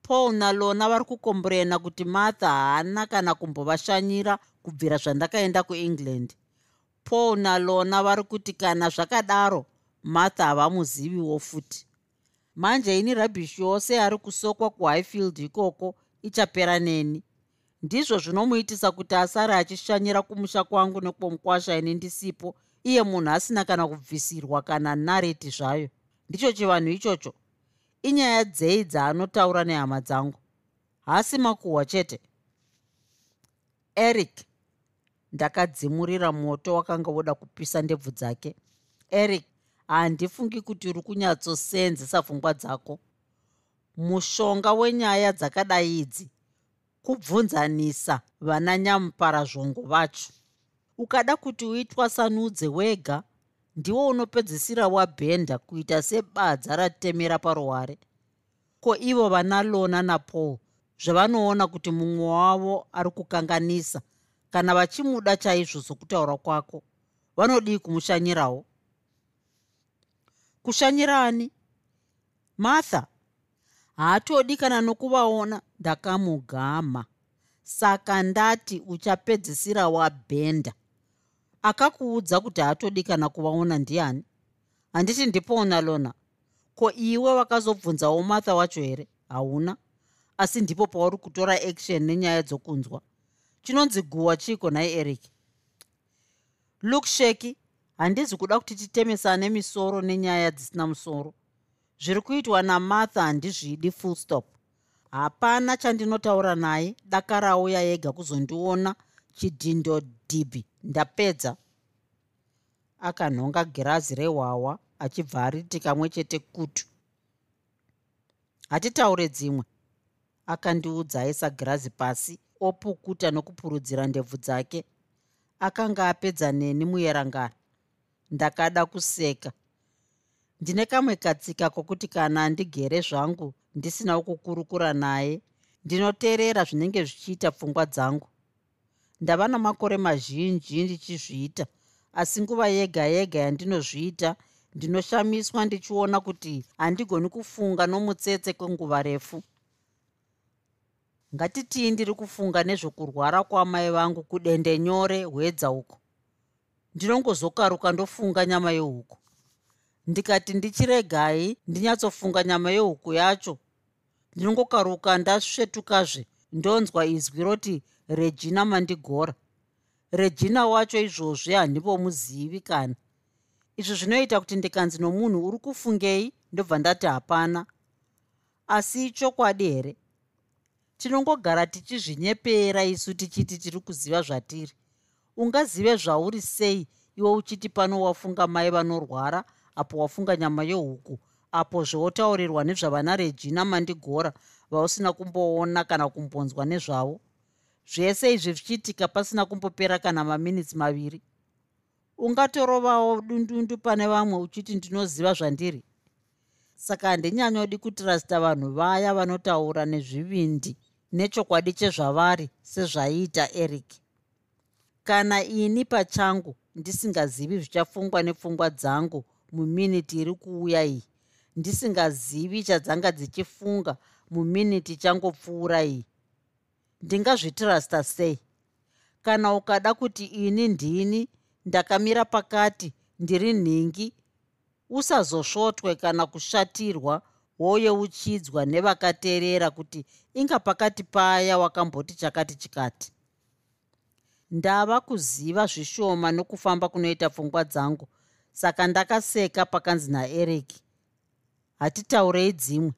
Paul nalona vari kukomborena kuti martha haana kana kumbovashanyira kubvira zvandakaenda kuengland. Paul nalona vari kuti kana zvakadaro martha havamuziviwo futi manje ini rabhishi yose ari kusokwa kuhighfield ikoko ichapera neni. Ndizvo zvinomuitisa kuti asare achishanyira kumusha kwangu nekwomukwasha ini ndisipo iye munhu asina kana kubvisirwa kana nareti zvayo. Ndicho chivanhu ichocho. Inyaya dzei dzaanotaura nehama dzangu? Haasi makuhwa chete. Eric ndakadzimurira moto wakanga woda kupisa ndebvu dzake. Eric handifungi kuti uri kunyatsosenzesa pfungwa dzako. Mushonga wenyaya dzakadai idzi kubvunzanisa vana nyamuparazvongo vacho. Ukada kuti uitwasanudze wega ndiwo unopedzisira wabhenda kuita sebadza ratemera paruware. Ko ivo vana lona napaul zvavanoona kuti mumwe wavo ari kukanganisa kana vachimuda chaizvo sokutaura kwako vanodii kumushanyirawo kushanyirani martha haatodi kana nokuvaona ndakamugama. Saka ndati uchapedzisira wabhenda. Akakuudza kuti hatodi kana kuvaona ndiani? Handiti ndipoona lona ko iwe wakazobvunzawo martha wacho here? Hauna. Asi ndipo pauri kutora action nenyaya dzokunzwa. Chinonzi guhwa chiko nhai eric? Luk sheki handizi kuda kuti titemesane misoro nenyaya dzisina musoro. Zviri kuitwa namartha handizvidi full stop. Hapana chandinotaura naye dakarauya yega kuzondiona chidhindo dhibhi ndapedza. Akanhonga girazi rehwawa achibva ariti kamwe chete kutu. Hatitaure dzimwe. Akandiudza aisa girazi pasi opukuta nokupurudzira ndebvu dzake. Akanga apedza neni muyerangano ndakada kuseka. Ndine kamwe katsika kokuti kana ndigere zvangu ndisina kukurukura naye ndinoteerera zvinenge zvichiita pfungwa dzangu. Ndava namakore mazhinji ndichizviita asi nguva yega yega yandinozviita ndinoshamiswa ndichiona kuti handigoni kufunga nomutsetse kwenguva refu. Ngatitii ndiri kufunga nezvokurwara kwamai vangu kudende nyore hwedza uko ndinongozokaruka ndofunga nyama yehuku. Ndikati ndichiregai ndinyatsofunga nyama yehuku yacho. Ndinongokaruka ndasvetukazve ndonzwa izwi roti regina mandigora. Regina wacho izvozvi handimbomuzivi kana. Izvi zvinoita kuti ndikanzi nomunhu uri kufungei ndobva ndati hapana. Asi ichokwadi here? Tinongogara tichizvinyepera isu tichiti tiri kuziva zvatiri ungazive zvauri sei iwe uchiti pano wafunga mai vanorwara apo wafunga nyama yehuku apo zvootaurirwa nezvavana regina mandigora vausina kumboona kana kumbonzwa nezvavo? Zvese izvi zvichiitika pasina kumbopera kana maminitsi maviri. Ungatorovawo dundundu pane vamwe uchiti ndinoziva zvandiri? Saka handinyanyodi kutrasta vanhu vaya vanotaura nezvivindi nechokwadi chezvavari sezvaiita eric kana ini pachangu ndisingazivi zvichafungwa nepfungwa dzangu muminiti iri kuuya iyi. Ndisingazivi chadzanga dzichifunga muminiti changopfuura iyi. Ndingazvitrasta sei? Kana ukada kuti ini ndini ndakamira pakati ndiri nhingi usazosvotwe kana kushatirwa woyeuchidzwa nevakateerera kuti inga pakati paya wakamboti chakati chikati ndava kuziva zvishoma nokufamba kunoita pfungwa dzangu. Saka ndakaseka pakanzi naeric hatitaurei dzimwe.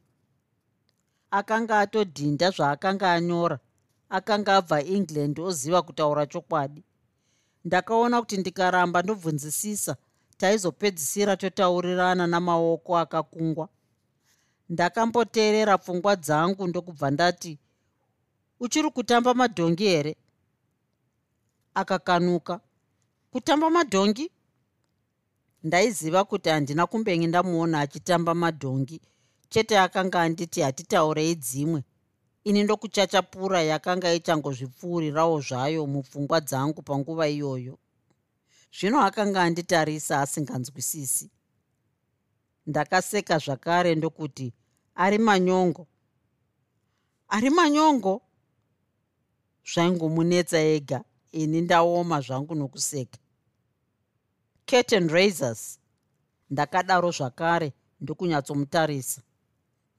Akanga atodhinda zvaakanga anyora. Akanga abva england oziva kutaura chokwadi. Ndakaona kuti ndikaramba ndobvunzisisa taizopedzisira totaurirana namaoko akakungwa. Ndakamboteerera pfungwa dzangu ndokubva ndati uchiri kutamba madhongi here akakanuka. Kutamba madhongi? Ndaiziva kuti handina kumbengi ndamuona achitamba madhongi. Chete akanga anditi hatitaurei dzimwe. Ini ndokuchachapura yakanga ichangozvipfuurirawo zvayo mupfungwa dzangu panguva iyoyo. Zvino akanga anditarisa asinganzwisisi. Ndakaseka zvakare ndokuti ari manyongo. Ari manyongo? Zvaingomunetsa ega ini ndaoma zvangu nokuseka. Curtain raisers ndakadaro zvakare ndokunyatsomutarisa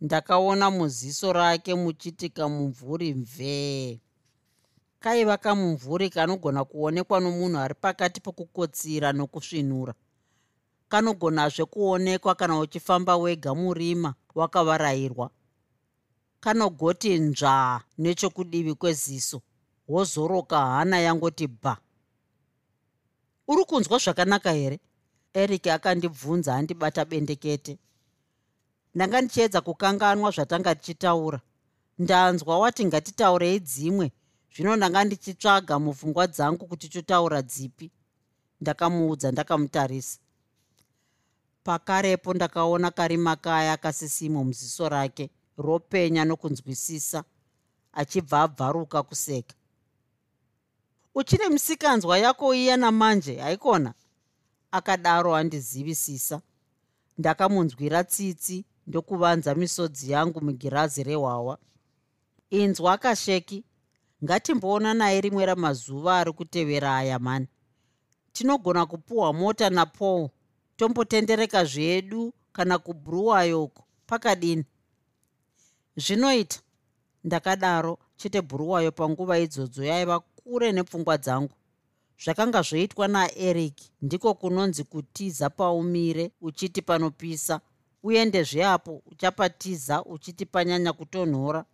ndakaona muziso rake muchitika mumvuri mvee. Kaiva kamumvuri kanogona kuonekwa nomunhu ari pakati pokukotsira nokusvinura. Kanogonazve kuonekwa kana uchifamba wega murima wakavarayirwa. Kanogoti nzvaa nechokudivi kweziso wozoroka hana yangoti bha. Uri kunzwa zvakanaka here? Eric akandibvunza andibata bendekete. Ndanga ndichiedza kukanganwa zvatanga tichitaura. Ndanzwa wati ngatitaurei dzimwe zvino ndanga ndichitsvaga mupfungwa dzangu kuti totaura dzipi. Ndakamuudza ndakamutarisa. Pakarepo ndakaona karima kaya kasisimo muziso rake ropenya nokunzwisisa achibva abvaruka kuseka uchine musikanzwa yako iya namanje haikona? Akadaro andizivisisa ndakamunzwira tsitsi ndokuvanza misodzi yangu mugirazi rehwawa inzwa kasheki ngatimboona naye rimwe ramazuva ari kutevera aya mani tinogona kupuhwa mota napaul tombotendereka zvedu kana kubhuruwayoko pakadini? Zvinoita ndakadaro chete bhuruwayo panguva idzodzo yaiva kure nepfungwa dzangu. Zvakanga zvoitwa naeric ndiko kunonzi kutiza paumire uchiti panopisa uendezve apo uchapatiza uchiti panyanya kutonhora.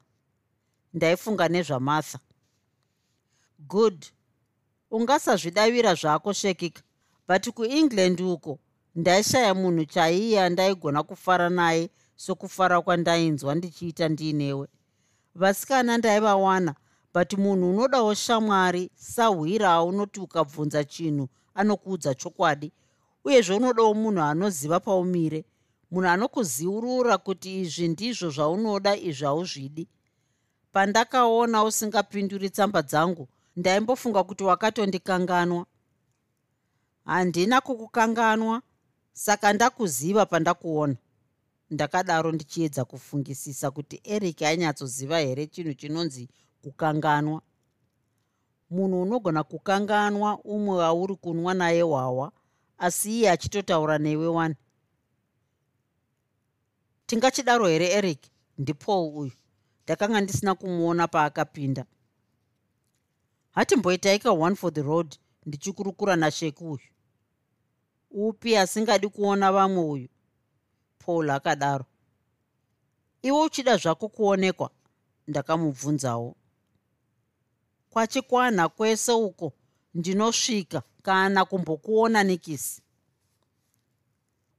Ndaifunga nezvamartha good. Ungasazvidavira zvako shekika. But kuengland uko ndaishaya munhu chaiye andaigona kufara naye sokufara kwandainzwa ndichiita ndiinewe vasikana ndaivawana but munhu unodawo shamwari sahwira unoti ukabvunza chinhu anokuudza chokwadi. Uyezve unodawo munhu anoziva paumire munhu anokuziurura kuti izvi ndizvo zvaunoda izvi hauzvidi. Pandakaona usingapinduri tsamba dzangu ndaimbofunga kuti wakatondikanganwa. Handina kukukanganwa saka ndakuziva pandakuona. Ndakadaro ndichiedza kufungisisa kuti eric anyatsoziva here chinhu chinonzi kukanganwa. Munhu unogona kukanganwa umwe wauri kunwa naye hwawa asi iye achitotaura newe wani. Tingachidaro here eric? Ndipaul uyu. Ndakanga ndisina kumuona paakapinda. Hatimboitaika one for the road ndichikurukura nasheku uyu. Upi asingadi kuona vamwe uyu? Paul akadaro. Iwe uchida zvako kuonekwa ndakamubvunzawo kwachikwana kwese uko ndinosvika kana kumbokuona nikisi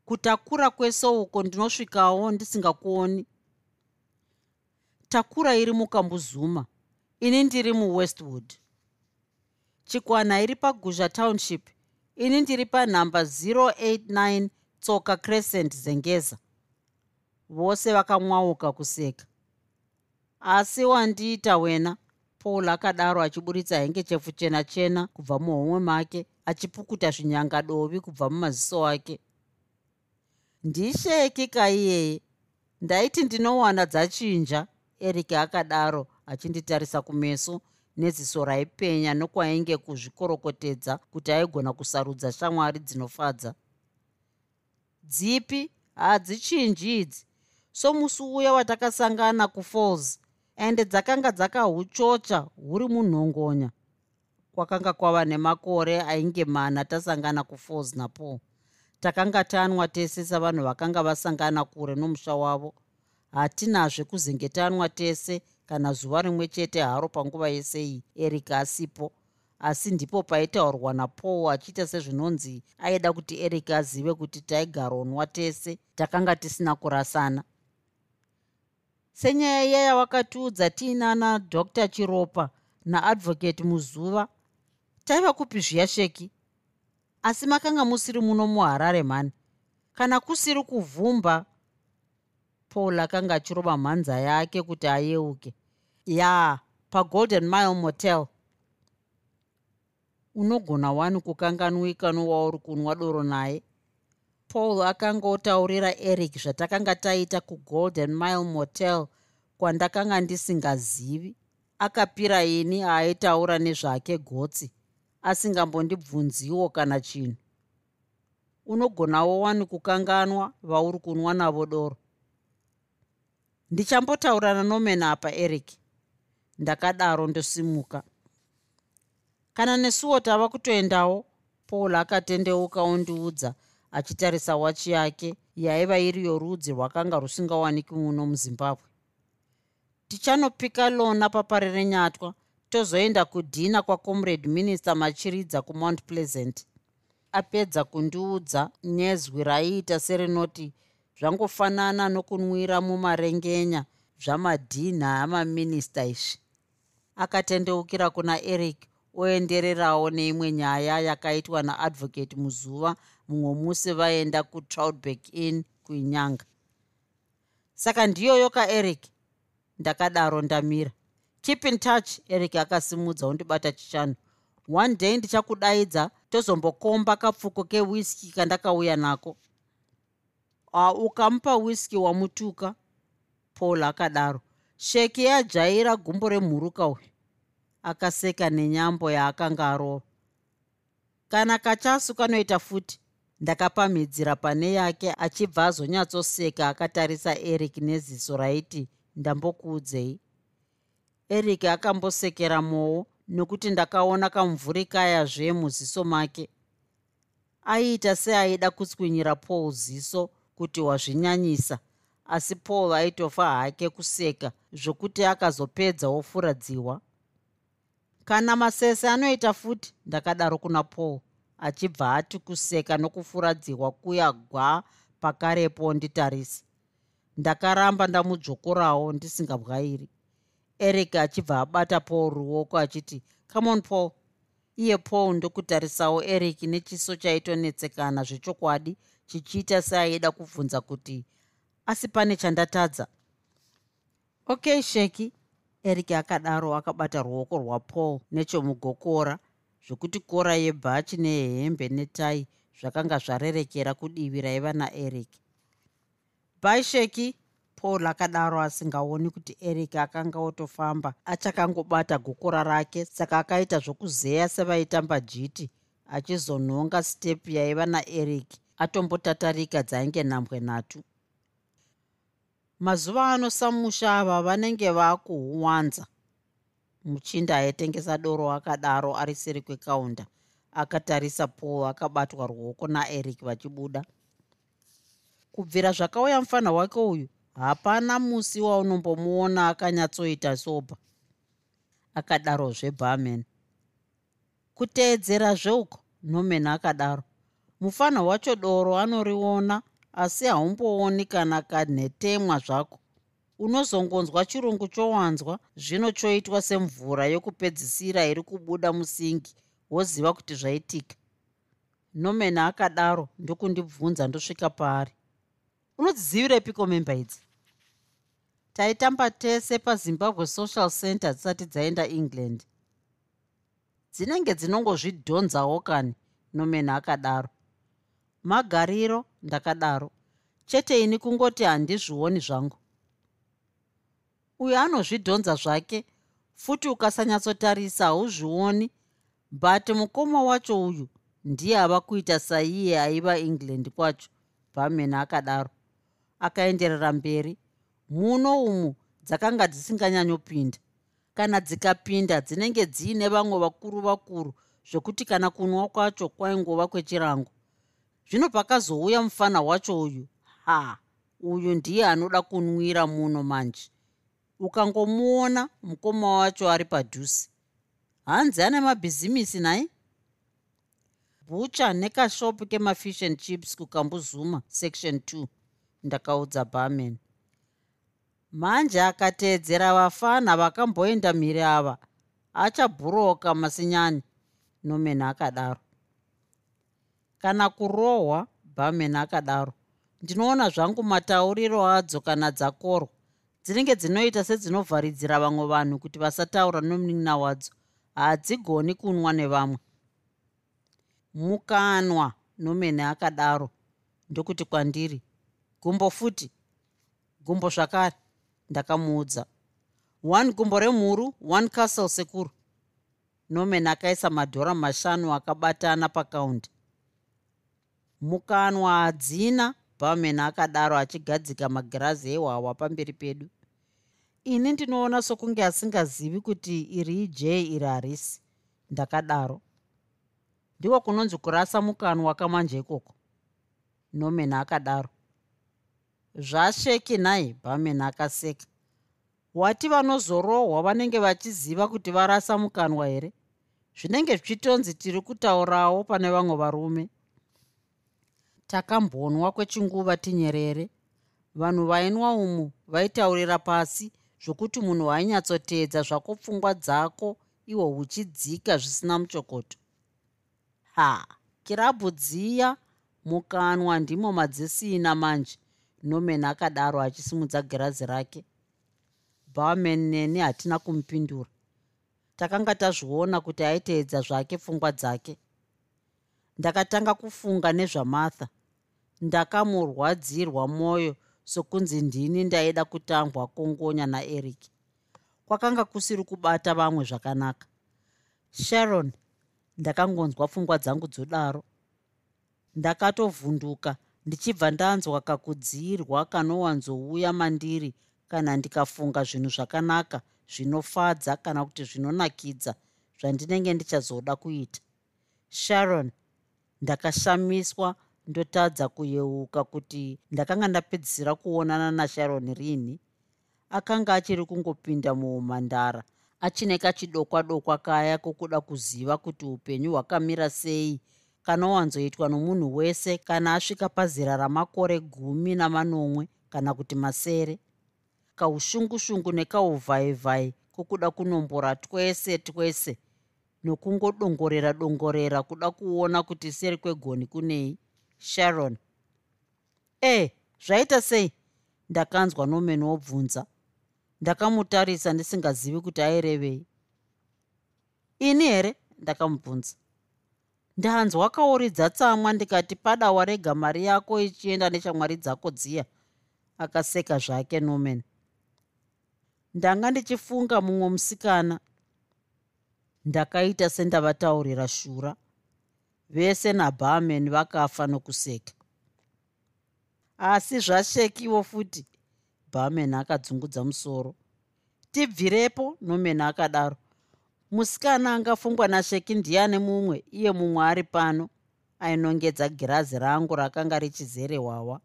kutakura kwese uko ndinosvikawo ndisingakuoni. Takura iri mukambuzuma ini ndiri muwestwood. Chikwana iri paguzha township ini ndiri panhamba 089 tsoka crescent zengeza. Vose vakamwauka kuseka. Asi wandiita wena paul akadaro achiburitsa hengechefu chena chena kubva muhomwe make achipukuta zvinyangadovi kubva mumaziso ake. Ndisheki kaiyeye ndaiti ndinowana dzachinja eric akadaro achinditarisa kumeso neziso raipenya nokwainge kuzvikorokotedza kuti aigona kusarudza shamwari dzinofadza. Dzipi? Hadzichinji idzi? Somusi uya watakasangana kufalls ende dzakanga dzakahuchocha huri munhongonya. Kwakanga kwava nemakore ainge mana tasangana kufalls napaul. Takanga tanwa tese savanhu vakanga vasangana kure nomusha wavo. Hatinazve kuzenge tanwa tese kana zuva rimwe chete haro panguva yese iyi eric asipo. Asi ndipo paitaurwa napaul achiita sezvinonzi aida kuti eric azive kuti taigaronwa tese takanga tisina kurasana senyaya iya yawakatiudza tiinana dr chiropa naadvocate muzuva taiva kupi zviya sheki? Asi makanga musiri muno muharare mhani kana kusiri kuvhumba paul akanga achirova mhanza yake kuti ayeuke. Ya pagolden mile motel. Unogona wani kukanganwika nowauri kunwa doro naye paul akanga otaurira eric zvatakanga taita kugolden mile motel kwandakanga ndisingazivi. Akapira ini aaitaura nezvake gotsi asingambondibvunziwo kana chinhu. Unogonawo wani kukanganwa vauri kunwa navo doro? Ndichambotaurana nomen apa eric. Ndakadaro ndosimuka. Kana nesuwo tava kutoendawo paul akatendeuka ondiudza achitarisa wachi yake yaiva iri yorudzi rwakanga rusingawaniki muno muzimbabwe. Tichanopika lona papare renyatwa tozoenda kudhina kwacomrade minister machiridza kumount pleasant. Apedza kundiudza nezwi raiita serenoti zvangofanana nokunwira mumarengenya zvamadhinha amaminista izvi akatendeukira kuna eric oendererawo neimwe nyaya yakaitwa naadvocate muzuva mumwe musi vaenda kutroudberg inn kuinyanga. Saka ndiyoyo kaeric ndakadaro ndamira. Keep in touch eric akasimudza undibata chishanu one day ndichakudaidza tozombokomba kapfuko kewhiski kandakauya nako. A ukamupa whiski wamutuka paul akadaro. Sheki yajaira gumbo remhuruka uyu. Akaseka nenyambo yaakanga arova kana kachasu kanoita futi ndakapamhidzira pane yake achibva azonyatsoseka akatarisa eric neziso raiti ndambokuudzei. Eric akambosekera mowo nokuti ndakaona kamvurikayazve muziso make. Aiita seaida kutswinyira paul ziso kuti wazvinyanyisa asi paul aitofa hake kuseka zvokuti akazopedza ofuradziwa kana masese anoita futi ndakadaro kuna paul achibva ati kuseka nokufuradziwa kuya gwa pakarepo nditarisi ndakaramba ndamudzokorawo ndisingabwairi. Eric achibva abata paul ruoko achiti come on paul. Iye paul ndokutarisawo eric nechiso chaitonetsekana zvechokwadi chichiita seaida kubvunza kuti asi pane chandatadza. Ok sheki. Eric akadaro akabata ruoko rwapaul nechomugokora zvokuti kora yebhachi nehembe netai zvakanga zvarerekera kudivi raiva naeric. Bai sheki paul akadaro asingaoni kuti eric akanga otofamba achakangobata gokora rake saka akaita zvokuzeya sevaitamba jiti achizonhonga stepu yaiva naeric atombotatarika dzainge nhambwe nhatu. Mazuva ano samusha ava vanenge vakuhuwanza muchinda aitengesa doro akadaro ari seri kwekaunda. Akatarisa paul akabatwa ruoko naeric vachibuda. Kubvira zvakauya mufanha wake uyu hapana musi waunombomuona akanyatsoita sopa. Akadarozve barman. Kuteedzera zveuko nomen akadaro. Mufana wacho doro anoriona asi haumbooni kana kanhetemwa zvako unozongonzwa chirungu chowanzwa zvino choitwa semvura yokupedzisira iri kubuda musingi woziva kuti zvaitika. Nomen akadaro ndokundibvunza ndosvika paari. Unodzizivirepiko memba idzi? Taitamba tese pazimbabwe social center dzisati dzaenda england. Dzinenge dzinongozvidhonzawo kani nomen akadaro? Magariro ndakadaro. Chete ini kungoti handizvioni zvangu uyo anozvidhonza zvake futi ukasanyatsotarisa hauzvioni. But mukoma wacho uyu ndiye ava kuita saiye aiva england kwacho bhamen akadaro. Akaenderera mberi muno umu dzakanga dzisinganyanyopinda kana dzikapinda dzinenge dziine vamwe vakuru vakuru zvokuti kana kunwa kwacho kwaingova kwechirango. Zvino pakazouya mufana wacho uyu ha uyu ndiye anoda kunwira muno manje ukangomuona mukoma wacho ari padhusi hanzi ane mabhizimisi nai bhucha nekashopu kemafish and chips kukambuzuma section 2 ndakaudza barman. Manje akateedzera vafana vakamboenda mhiri ava. Achabhuroka masinyani nomen akadaro kana kurohwa barman akadaro. Ndinoona zvangu matauriro adzo kana dzakorwa dzinenge dzinoita sedzinovharidzira vamwe vanhu kuti vasataura nomunina wadzo hadzigoni kunwa nevamwe. Mukanwa nomene akadaro ndokuti kwandiri. Gumbo futi gumbo zvakare ndakamuudza. One gumbo remhuru one castle sekuru. Nomen akaisa madhora mashanu akabatana pakaundi mukanwa hadzina barman akadaro achigadzika magirazi ehwahwa pamberi pedu. Ini ndinoona sokunge asingazivi kuti iri ijee iri harisi. Ndakadaro. Ndiko kunonzi kurasa mukanwa kamanje ikoko. Nomen akadaro zvasheki nhai barman akaseka wati vanozorohwa vanenge vachiziva kuti varasa mukanwa here? Zvinenge zvichitonzi tiri kutaurawo pane vamwe varume takambonwa kwechinguva tinyerere. Vanhu vainwa umu vaitaurira pasi zvokuti munhu wainyatsoteedza zvako pfungwa dzako ihwo huchidzika zvisina muchokoto. Ha kirabhu dziya mukanwa ndimo madzisina manje nomen akadaro achisimudza girazi rake. Barman neni hatina kumupindura. Takanga tazviona kuti aiteedza zvake pfungwa dzake. Ndakatanga kufunga nezvamartha ndakamurwadzirwa mwoyo sokunzi ndini ndaida kutangwa kongonya naeric. Kwakanga kusiri kubata vamwe zvakanaka. Sharon ndakangonzwa pfungwa dzangu dzodaro. Ndakatovhunduka ndichibva ndanzwa kakudziyirwa kanowanzouya mandiri kana ndikafunga zvinhu zvakanaka zvinofadza kana kuti zvinonakidza zvandinenge ndichazoda kuita. Sharon ndakashamiswa ndotadza kuyeuka kuti ndakanga ndapedzisira kuonana nasharon rini akanga achiri kungopinda muumhandara achine kachidokwa dokwa kaya kokuda kuziva kuti upenyu hwakamira sei kanowanzoitwa nomunhu wese kana asvika pazera ramakore gumi namanomwe kana kuti masere. Kaushungushungu nekauvhaivhai kokuda kunombora twese twese nokungodongorera dongorera kuda kuona kuti seri kwegoni kunei sharon. E zvaita sei? Ndakanzwa nomen wobvunza ndakamutarisa ndisingazivi kuti airevei ini here? Ndakamubvunza. Ndanzwa kauridza tsamwa ndikati pada warega mari yako ichienda neshamwari dzako dziya. Akaseka zvake nomen ndanga ndichifunga mumwe musikana. Ndakaita sendavataurira shura vese nabarman vakafa nokuseka. Asi zvashekiwo futi barman akadzungudza musoro. Tibvirepo nomen akadaro musikana angafungwa nasheki ndiani mumwe iye mumwe ari pano ainongedza girazi rangu rakanga richizere hwawa.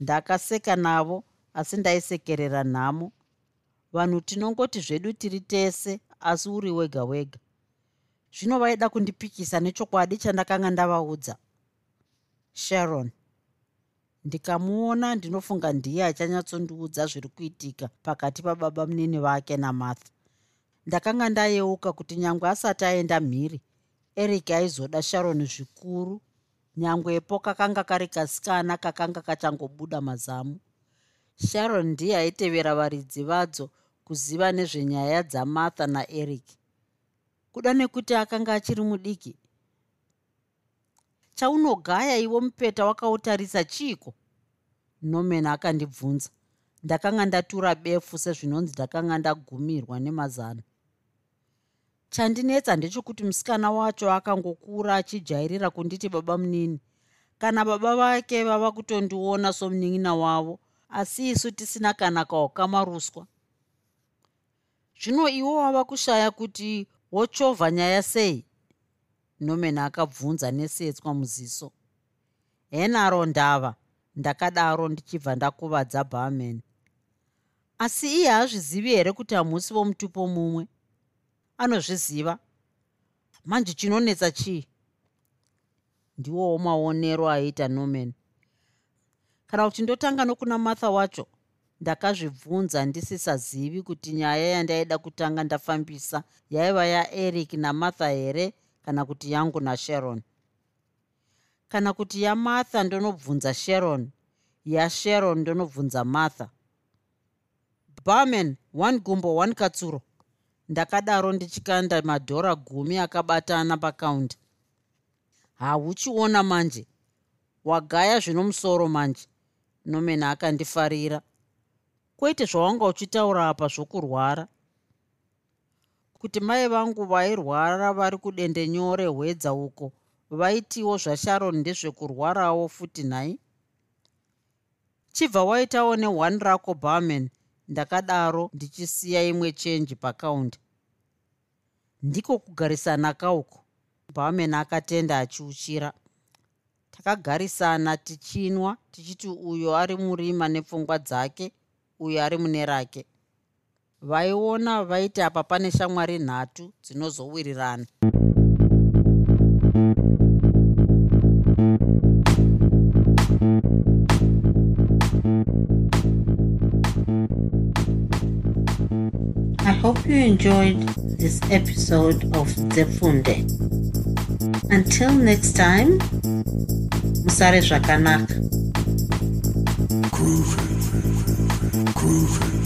Ndakaseka navo asi ndaisekerera nhamo. Vanhu tinongoti zvedu tiri tese asi uri wega wega zvino vaida kundipikisa nechokwadi chandakanga ndavaudza. Sharon ndikamuona ndinofunga ndiye achanyatsondiudza zviri kuitika pakati pababa munini vake namartha. Ndakanga ndayeuka kuti nyange asati aenda mhiri eric aizoda sharon zvikuru nyangwepo kakanga kari kasikana kakanga kachangobuda mazamu. Sharon ndiye aitevera varidzi vadzo kuziva nezvenyaya dzamartha naeric kuda nekuti akanga achiri mudiki. Chaunogaya iwo mupeta wakautarisa chiiko? Noman akandibvunza. Ndakanga ndatura befu sezvinonzi ndakanga ndagumirwa nemazano. Chandinetsa ndechekuti musikana wacho akangokura achijairira kunditi baba munini kana baba vake vava kutondiona somunin'ina wavo asi isu tisina kana kaokamaruswa. Zvino iwo wava kushaya kuti wochovha nyaya sei? Nomen akabvunza nesetswa muziso. Henaro ndava ndakadaro ndichibva ndakuvadza barman asi iye hazvizivi here kuti hamusi vomutupo mumwe? Anozviziva. Manje chinonetsa chii? Ndiwowo maonero aiita noman kana uchindotanga nokuna martha wacho ndakazvibvunza ndisisazivi kuti nyaya yandaida kutanga ndafambisa yaiva yaeric namartha here kana kuti yangu nasharon? Kana kuti yamartha ndonobvunza sharon yasharon ndonobvunza martha barman one gumbo one katsuro. Ndakadaro ndichikanda madhora gumi akabatana pakaunda hauchiona manje. Wagaya zvino musoro manje. Nomen akandifarira kwete zvawanga uchitaura apa zvokurwara kuti mai vangu vairwara vari kudende nyore hwedza uko vaitiwo zvasharon ndezvekurwarawo futi nhai chibva waitawo ne1 rako barman ndakadaro ndichisiya imwe chenji pakaundi ndiko kugarisana kauko barman akatenda achiuchira. Takagarisana tichinwa tichiti uyo ari murima nepfungwa dzake uyo ari mune rake vaiona vaiti apa pane shamwari nhatu dzinozowirirana I hope you enjoyed this episode of Zefunde. Until next time, Musare Zvakanaka. Groovy. Groovy.